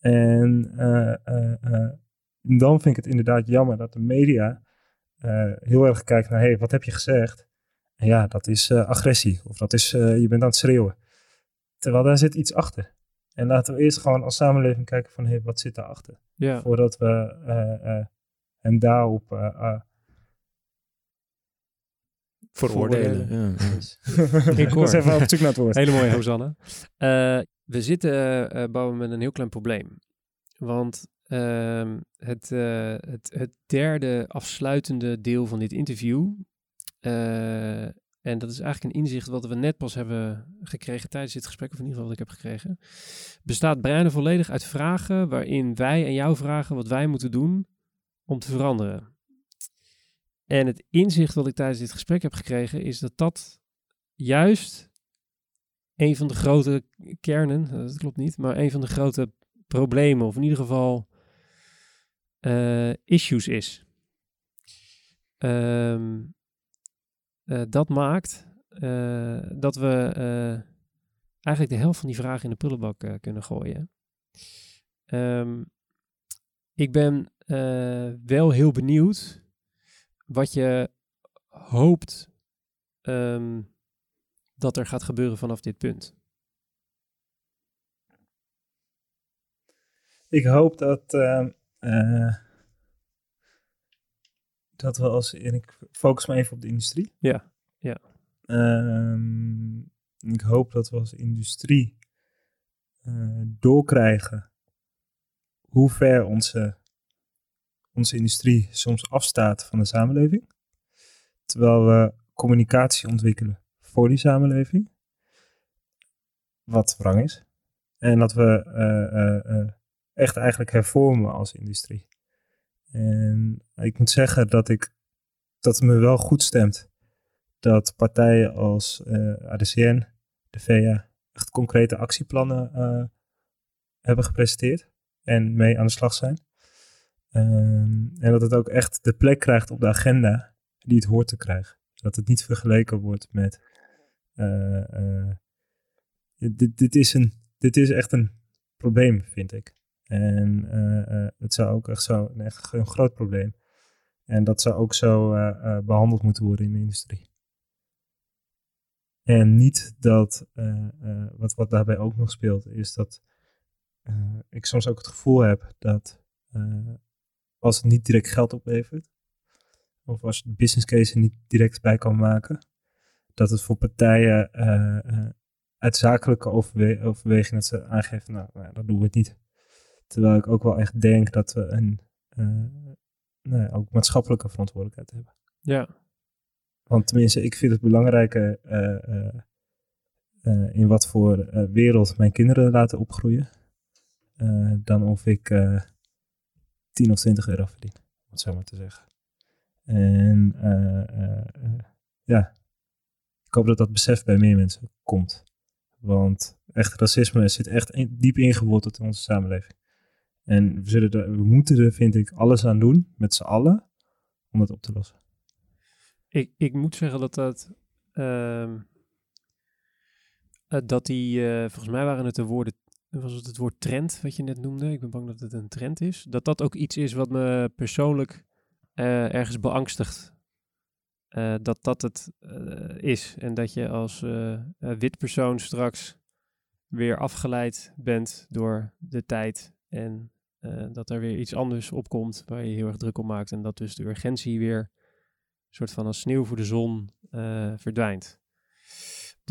En eh, eh, eh, dan vind ik het inderdaad jammer dat de media heel erg kijkt naar, hé, hey, wat heb je gezegd? En ja, dat is agressie. Of dat is, je bent aan het schreeuwen. Terwijl daar zit iets achter. En laten we eerst gewoon als samenleving kijken van, hé, hey, wat zit daarachter? Ja. Voordat we hem daarop Veroordelen. Ja, ja. [laughs] ik was even op zoek naar het woord. Hele mooie, [laughs] Hosanna. Eh, we zitten, eh eh, Bouwen, met een heel klein probleem. Want ehm, het, eh, het, het derde afsluitende deel van dit interview... eh, en dat is eigenlijk een inzicht wat we net pas hebben gekregen tijdens dit gesprek, of in ieder geval wat ik heb gekregen. Bestaat bijna volledig uit vragen waarin wij en jou vragen wat wij moeten doen om te veranderen. En het inzicht wat ik tijdens dit gesprek heb gekregen is dat dat juist een van de grote kernen, eh, dat klopt niet, maar een van de grote problemen, of in ieder geval eh, issues is. Ehm, eh, dat maakt dat we eigenlijk de helft van die vragen in de prullenbak kunnen gooien. Ehm, ik ben wel heel benieuwd wat je hoopt ehm, dat er gaat gebeuren vanaf dit punt. Ik hoop dat, ehm, eh, dat we als, en ik focus me even op de industrie. Ja, ja. Ehm, ik hoop dat we als industrie eh, doorkrijgen hoe ver onze, onze industrie soms afstaat van de samenleving. Terwijl we communicatie ontwikkelen voor die samenleving. Wat wrang is. En dat we eh, eh, echt eigenlijk hervormen als industrie. En ik moet zeggen dat ik dat het me wel goed stemt dat partijen als ADCN, de VA, echt concrete actieplannen hebben gepresenteerd en mee aan de slag zijn. Ehm, en dat het ook echt de plek krijgt op de agenda die het hoort te krijgen. Dat het niet vergeleken wordt met. Uh, dit, dit, is een, dit is echt een probleem, vind ik. En uh, het zou ook echt zo een, echt een groot probleem. En dat zou ook zo behandeld moeten worden in de industrie. En niet dat, wat, wat daarbij ook nog speelt, is dat ik soms ook het gevoel heb dat als het niet direct geld oplevert, of als je de business case er niet direct bij kan maken, dat het voor partijen uh, uit zakelijke overwe overwegingen dat ze aangeven, nou, nou, dat doen we het niet. Terwijl ik ook wel echt denk dat we een nou, ook maatschappelijke verantwoordelijkheid hebben. Ja. Want tenminste, ik vind het belangrijker in wat voor wereld mijn kinderen laten opgroeien dan of ik eh, 10 of 20 euro verdien, om het zo maar te zeggen. En uh, ja, ik hoop dat dat besef bij meer mensen komt. Want echt racisme zit echt in, diep ingeworteld in onze samenleving. En we, zullen er, we moeten er, vind ik, alles aan doen, met z'n allen, om dat op te lossen. Ik, ik moet zeggen dat dat... Uh, dat die, volgens mij waren het de woorden was het het woord trend wat je net noemde. Ik ben bang dat het een trend is. Dat dat ook iets is wat me persoonlijk uh, ergens beangstigt. Uh, dat dat het uh, is. En dat je als wit persoon straks weer afgeleid bent door de tijd. En dat er weer iets anders opkomt waar je heel erg druk op maakt. En dat dus de urgentie weer een soort van als sneeuw voor de zon verdwijnt.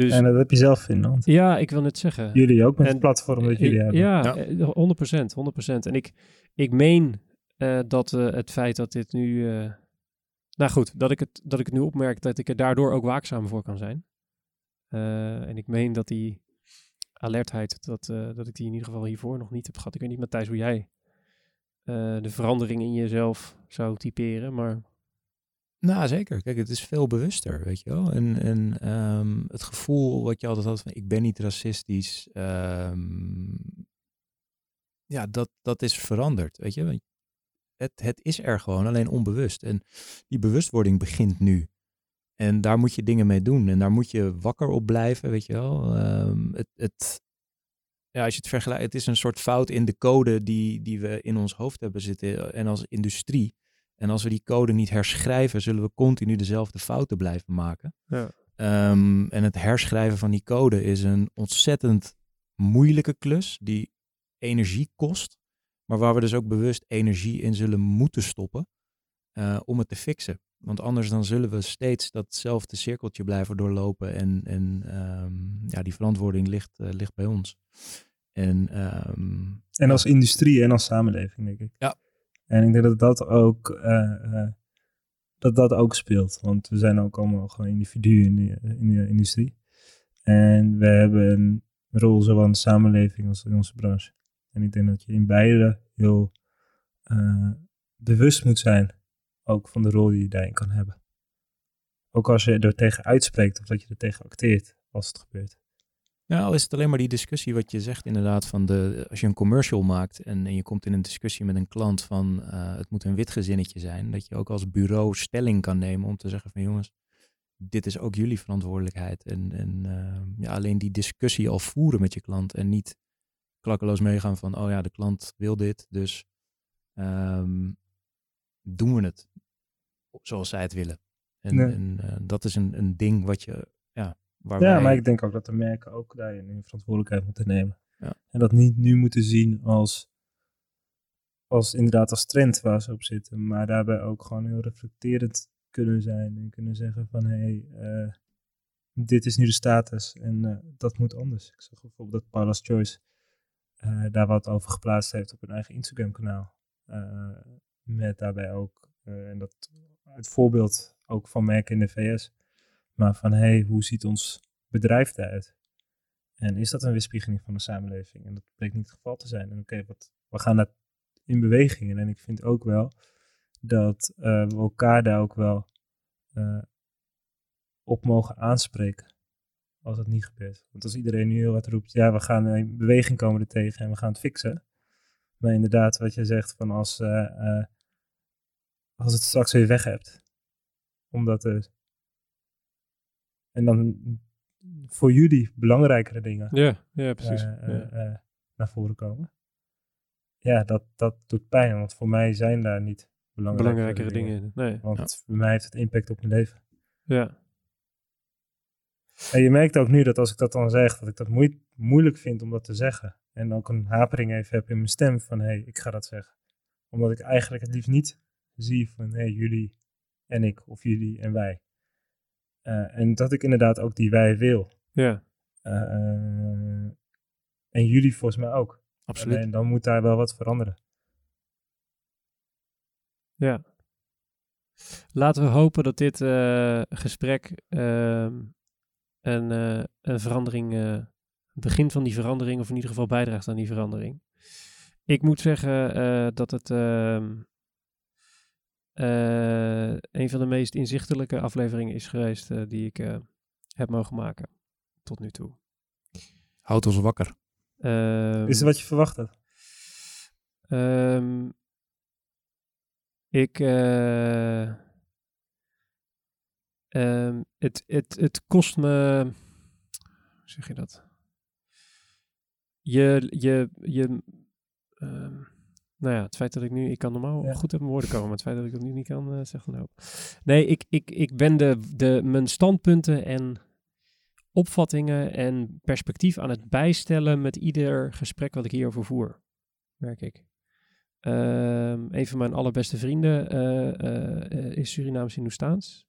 Dus, en dat heb je zelf in hand. Ja, ik wil net zeggen. Jullie ook met en, het platform dat jullie hebben. Ja, ja, 100%. 100%. En ik, ik meen uh, dat uh, het feit dat dit nu... Uh, nou goed, dat ik, het, dat ik het nu opmerk dat ik er daardoor ook waakzaam voor kan zijn. en ik meen dat die alertheid, dat, dat ik die in ieder geval hiervoor nog niet heb gehad. Ik weet niet, Matthijs, hoe jij de verandering in jezelf zou typeren, maar... Nou, zeker. Kijk, het is veel bewuster, weet je wel. En, en um, het gevoel wat je altijd had van ik ben niet racistisch, um, ja, dat, dat is veranderd, weet je. Het, het is er gewoon, alleen onbewust. En die bewustwording begint nu. En daar moet je dingen mee doen. En daar moet je wakker op blijven, weet je wel. Um, het, het, ja, als je het vergelijkt, het is een soort fout in de code die, die we in ons hoofd hebben zitten. En als industrie en als we die code niet herschrijven, zullen we continu dezelfde fouten blijven maken. Ja. Um, en het herschrijven van die code is een ontzettend moeilijke klus die energie kost, maar waar we dus ook bewust energie in zullen moeten stoppen uh, om het te fixen. Want anders dan zullen we steeds datzelfde cirkeltje blijven doorlopen en, en um, ja, die verantwoording ligt, uh, ligt bij ons. En, um, en als industrie en als samenleving, denk ik. Ja, en ik denk dat dat ook, uh, dat dat ook speelt. Want we zijn ook allemaal gewoon individuen in de, in de industrie. En we hebben een rol zowel in de samenleving als in onze branche. En ik denk dat je in beide heel uh, bewust moet zijn, ook van de rol die je daarin kan hebben. Ook als je er tegen uitspreekt of dat je er tegen acteert als het gebeurt. Nou, is het alleen maar die discussie wat je zegt inderdaad van de, als je een commercial maakt en, en je komt in een discussie met een klant van uh, het moet een wit gezinnetje zijn, dat je ook als bureau stelling kan nemen om te zeggen van jongens, dit is ook jullie verantwoordelijkheid. En, en ehm, ja, alleen die discussie al voeren met je klant en niet klakkeloos meegaan van, oh ja, de klant wil dit, dus ehm, doen we het zoals zij het willen. En, Nee. en eh, dat is een, een ding wat je, ja, Ja, maar ik denk ook dat de merken ook daarin hun verantwoordelijkheid moeten nemen. Ja. En dat niet nu moeten zien als, als inderdaad als trend waar ze op zitten. Maar daarbij ook gewoon heel reflecterend kunnen zijn. En kunnen zeggen van, hé, hey, eh, dit is nu de status en eh, dat moet anders. Ik zag bijvoorbeeld dat Paula's Choice eh, daar wat over geplaatst heeft op hun eigen Instagram kanaal. Met daarbij ook, en dat het voorbeeld ook van merken in de VS. Maar van, hé, hey, hoe ziet ons bedrijf eruit? En is dat een weerspiegeling van de samenleving? En dat bleek niet het geval te zijn. En oké, wat we gaan daar in beweging. En ik vind ook wel dat eh, we elkaar daar ook wel eh, op mogen aanspreken. Als dat niet gebeurt. Want als iedereen nu heel hard roept, ja, we gaan in beweging komen er tegen en we gaan het fixen. Maar inderdaad, wat je zegt, van als, eh, als het straks weer weg hebt. Omdat er. En dan voor jullie belangrijkere dingen Ja, ja precies. eh, ja. eh, eh, naar voren komen. Ja, dat, dat doet pijn, want voor mij zijn daar niet belangrijkere, Belangrijkere dingen. Nee. Want bij mij heeft het impact op mijn leven. Ja. En je merkt ook nu dat als ik dat dan zeg, dat ik dat moe- moeilijk vind om dat te zeggen. En ook een hapering even heb in mijn stem van, hé, hey, ik ga dat zeggen. Omdat ik eigenlijk het liefst niet zie van, hé, hey, jullie en ik, of jullie en wij. Eh, en dat ik inderdaad ook die wij wil. Ja. Eh, en jullie volgens mij ook. Absoluut. Alleen dan moet daar wel wat veranderen. Ja. Laten we hopen dat dit eh, gesprek ehm, een, een verandering, het begin van die verandering, of in ieder geval bijdraagt aan die verandering. Ik moet zeggen dat het ehm, eh, een van de meest inzichtelijke afleveringen is geweest eh, die ik eh, heb mogen maken tot nu toe. Houd ons wakker. Ehm, Is het wat je verwacht had? Ehm, ik. eh, ehm, het, het, het kost me. Hoe zeg je dat? Je. je, je ehm, nou ja, het feit dat ik nu. Ik kan normaal Ja. goed uit mijn woorden komen, maar het feit dat ik dat nu niet kan, eh, zegt een hoop. Nee, ik, ik, ik ben de, de, mijn standpunten en opvattingen en perspectief aan het bijstellen met ieder gesprek wat ik hierover voer merk ik. Ehm, een van mijn allerbeste vrienden eh, eh, is Surinaams Hindoestaans.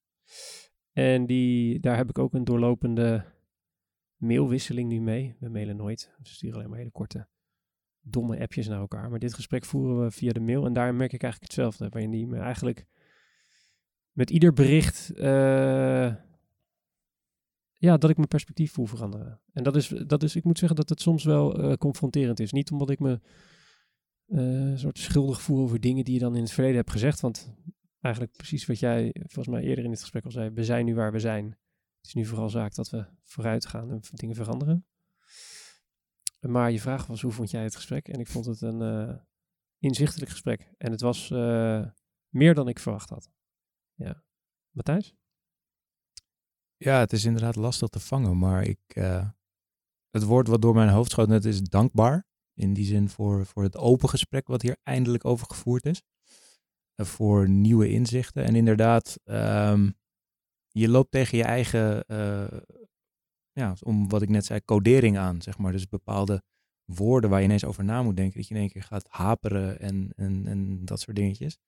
En die, daar heb ik ook een doorlopende mailwisseling nu mee. We mailen nooit. We sturen alleen maar hele korte, domme appjes naar elkaar. Maar dit gesprek voeren we via de mail. En daar merk ik eigenlijk hetzelfde. Waarin die me eigenlijk met ieder bericht... eh, ja, dat ik mijn perspectief voel veranderen. En dat is, dat is ik moet zeggen dat het soms wel eh, confronterend is. Niet omdat ik me een soort schuldig voel over dingen die je dan in het verleden hebt gezegd. Want eigenlijk precies wat jij volgens mij eerder in dit gesprek al zei. We zijn nu waar we zijn. Het is nu vooral zaak dat we vooruit gaan en dingen veranderen. Maar je vraag was, hoe vond jij het gesprek? En ik vond het een eh, inzichtelijk gesprek. En het was eh, meer dan ik verwacht had. Ja. Matthijs? Ja, het is inderdaad lastig te vangen, maar ik, eh, het woord wat door mijn hoofd schoot net is dankbaar. In die zin voor, voor het open gesprek wat hier eindelijk over gevoerd is. Voor nieuwe inzichten. En inderdaad, ehm, je loopt tegen je eigen, ja, om wat ik net zei, codering aan, zeg maar. Dus bepaalde woorden waar je ineens over na moet denken. Dat je in één keer gaat haperen en, en, en dat soort dingetjes.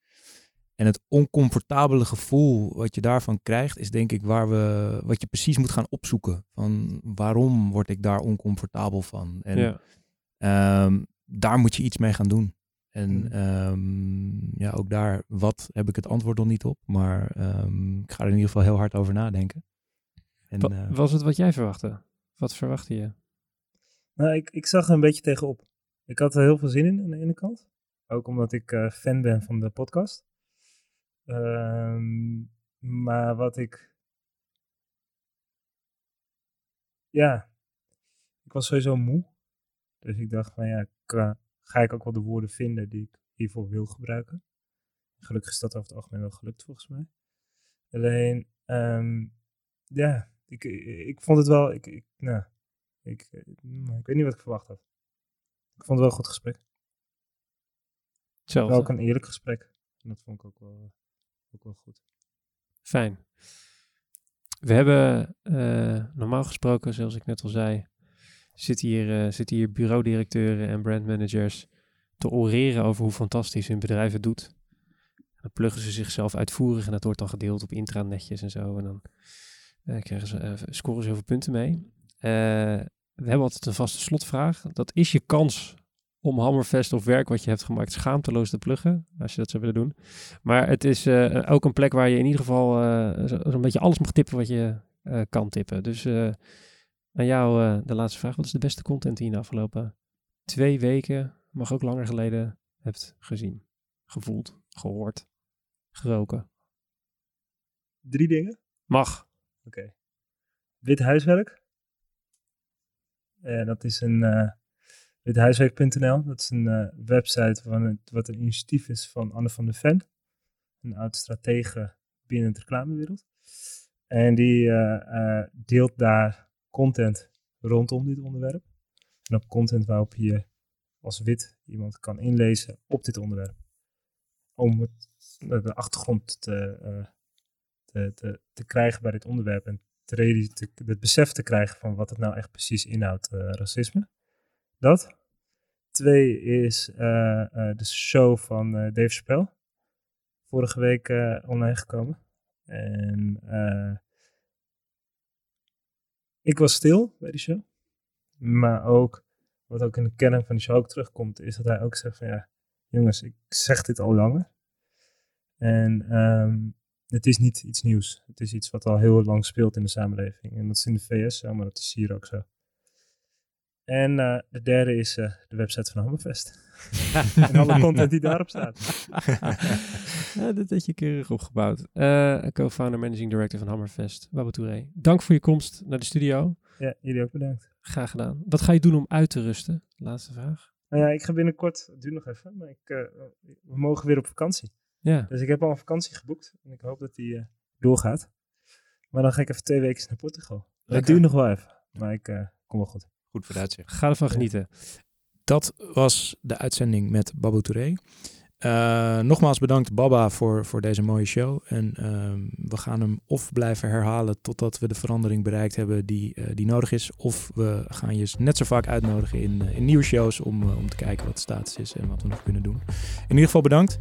En het oncomfortabele gevoel wat je daarvan krijgt, is denk ik waar we, wat je precies moet gaan opzoeken. Van waarom word ik daar oncomfortabel van? En ja. ehm, daar moet je iets mee gaan doen. En Mm. ehm, ja, ook daar, wat heb ik het antwoord nog niet op. Maar ehm, ik ga er in ieder geval heel hard over nadenken. En, Wa- eh, was het wat jij verwachtte? Wat verwachtte je? Nou, ik, ik zag er een beetje tegenop. Ik had er heel veel zin in aan de ene kant. Ook omdat ik eh, fan ben van de podcast. Ehm, maar wat ik. Ja, ik was sowieso moe. Dus ik dacht van ja, qua- ga ik ook wel de woorden vinden die ik hiervoor wil gebruiken. Gelukkig is dat over het algemeen wel gelukt volgens mij. Alleen, ehm, ja, ik, ik vond het wel, ik, ik, nou, ik, eh, ik weet niet wat ik verwacht had. Ik vond het wel een goed gesprek. Hetzelfde. Wel ook een eerlijk gesprek. En dat vond ik ook wel, ook wel goed. Fijn. We hebben eh, normaal gesproken, zoals ik net al zei, zitten hier, uh, zitten hier bureaudirecteuren en brandmanagers te oreren over hoe fantastisch hun bedrijf het doet. Dan pluggen ze zichzelf uitvoerig en dat wordt dan gedeeld op intranetjes en zo. En dan krijgen ze, scoren ze heel veel punten mee. we hebben altijd een vaste slotvraag. Dat is je kans om Hammerfest of werk wat je hebt gemaakt schaamteloos te pluggen, als je dat zou willen doen. Maar het is uh, ook een plek waar je in ieder geval uh, zo'n beetje alles mag tippen wat je uh, kan tippen. Dus aan jou de laatste vraag. Wat is de beste content die je de afgelopen twee weken, mag ook langer geleden, hebt gezien, gevoeld, gehoord, geroken? Drie dingen? Mag. Oké. Okay. Wit huiswerk. dat is een Withuiswerk.nl, dat is een uh, website van wat een initiatief is van Anne van der Ven, een oud stratege binnen de reclamewereld. En die deelt daar content rondom dit onderwerp. En op content waarop je als wit iemand kan inlezen op dit onderwerp. Om de achtergrond te, te, te, krijgen bij dit onderwerp en te, te, het besef te krijgen van wat het nou echt precies inhoudt, racisme. Dat. Twee is uh, uh, de show van Dave Chappelle. Vorige week online gekomen. En ik was stil bij die show. Maar ook, wat ook in de kern van die show ook terugkomt, is dat hij ook zegt van ja, jongens, ik zeg dit al langer. En um, het is niet iets nieuws. Het is iets wat al heel lang speelt in de samenleving. En dat is in de VS zo, maar dat is hier ook zo. En uh, de derde is uh, de website van Hammerfest. [laughs] en alle content die daarop staat. [laughs] ja, dat heb je keurig opgebouwd. Uh, Co-founder, managing director van Hammerfest, Babu Touré. Dank voor je komst naar de studio. Ja, jullie ook bedankt. Graag gedaan. Wat ga je doen om uit te rusten? Laatste vraag. Nou ja, ik ga binnenkort, het duurt nog even, maar ik, we mogen weer op vakantie. Ja. Dus ik heb al een vakantie geboekt en ik hoop dat die doorgaat. Maar dan ga ik even twee weken naar Portugal. Dat duurt nog wel even, maar ik kom wel goed. Goed vooruitzicht. Ga ervan genieten. Dat was de uitzending met Babu Touré. Uh, nogmaals bedankt Baba voor, voor deze mooie show. En uh, we gaan hem of blijven herhalen totdat we de verandering bereikt hebben die, uh, die nodig is. Of we gaan je net zo vaak uitnodigen in, in nieuwe shows om, om te kijken wat de status is en wat we nog kunnen doen. In ieder geval bedankt.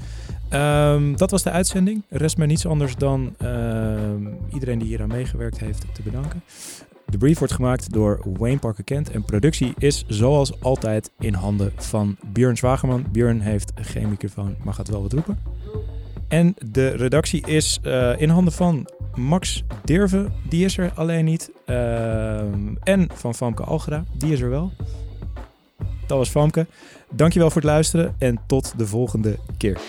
Um, dat was de uitzending. Rest mij niets anders dan ehm, iedereen die hier aan meegewerkt heeft te bedanken. De brief wordt gemaakt door Wayne Parker Kent en productie is zoals altijd in handen van Björn Zwagerman. Björn heeft geen microfoon, maar gaat wel wat roepen. En de redactie is uh, in handen van Max Dirve, die is er alleen niet. Uh, en van Famke Algera, die is er wel. Dat was Famke. Dankjewel voor het luisteren en tot de volgende keer.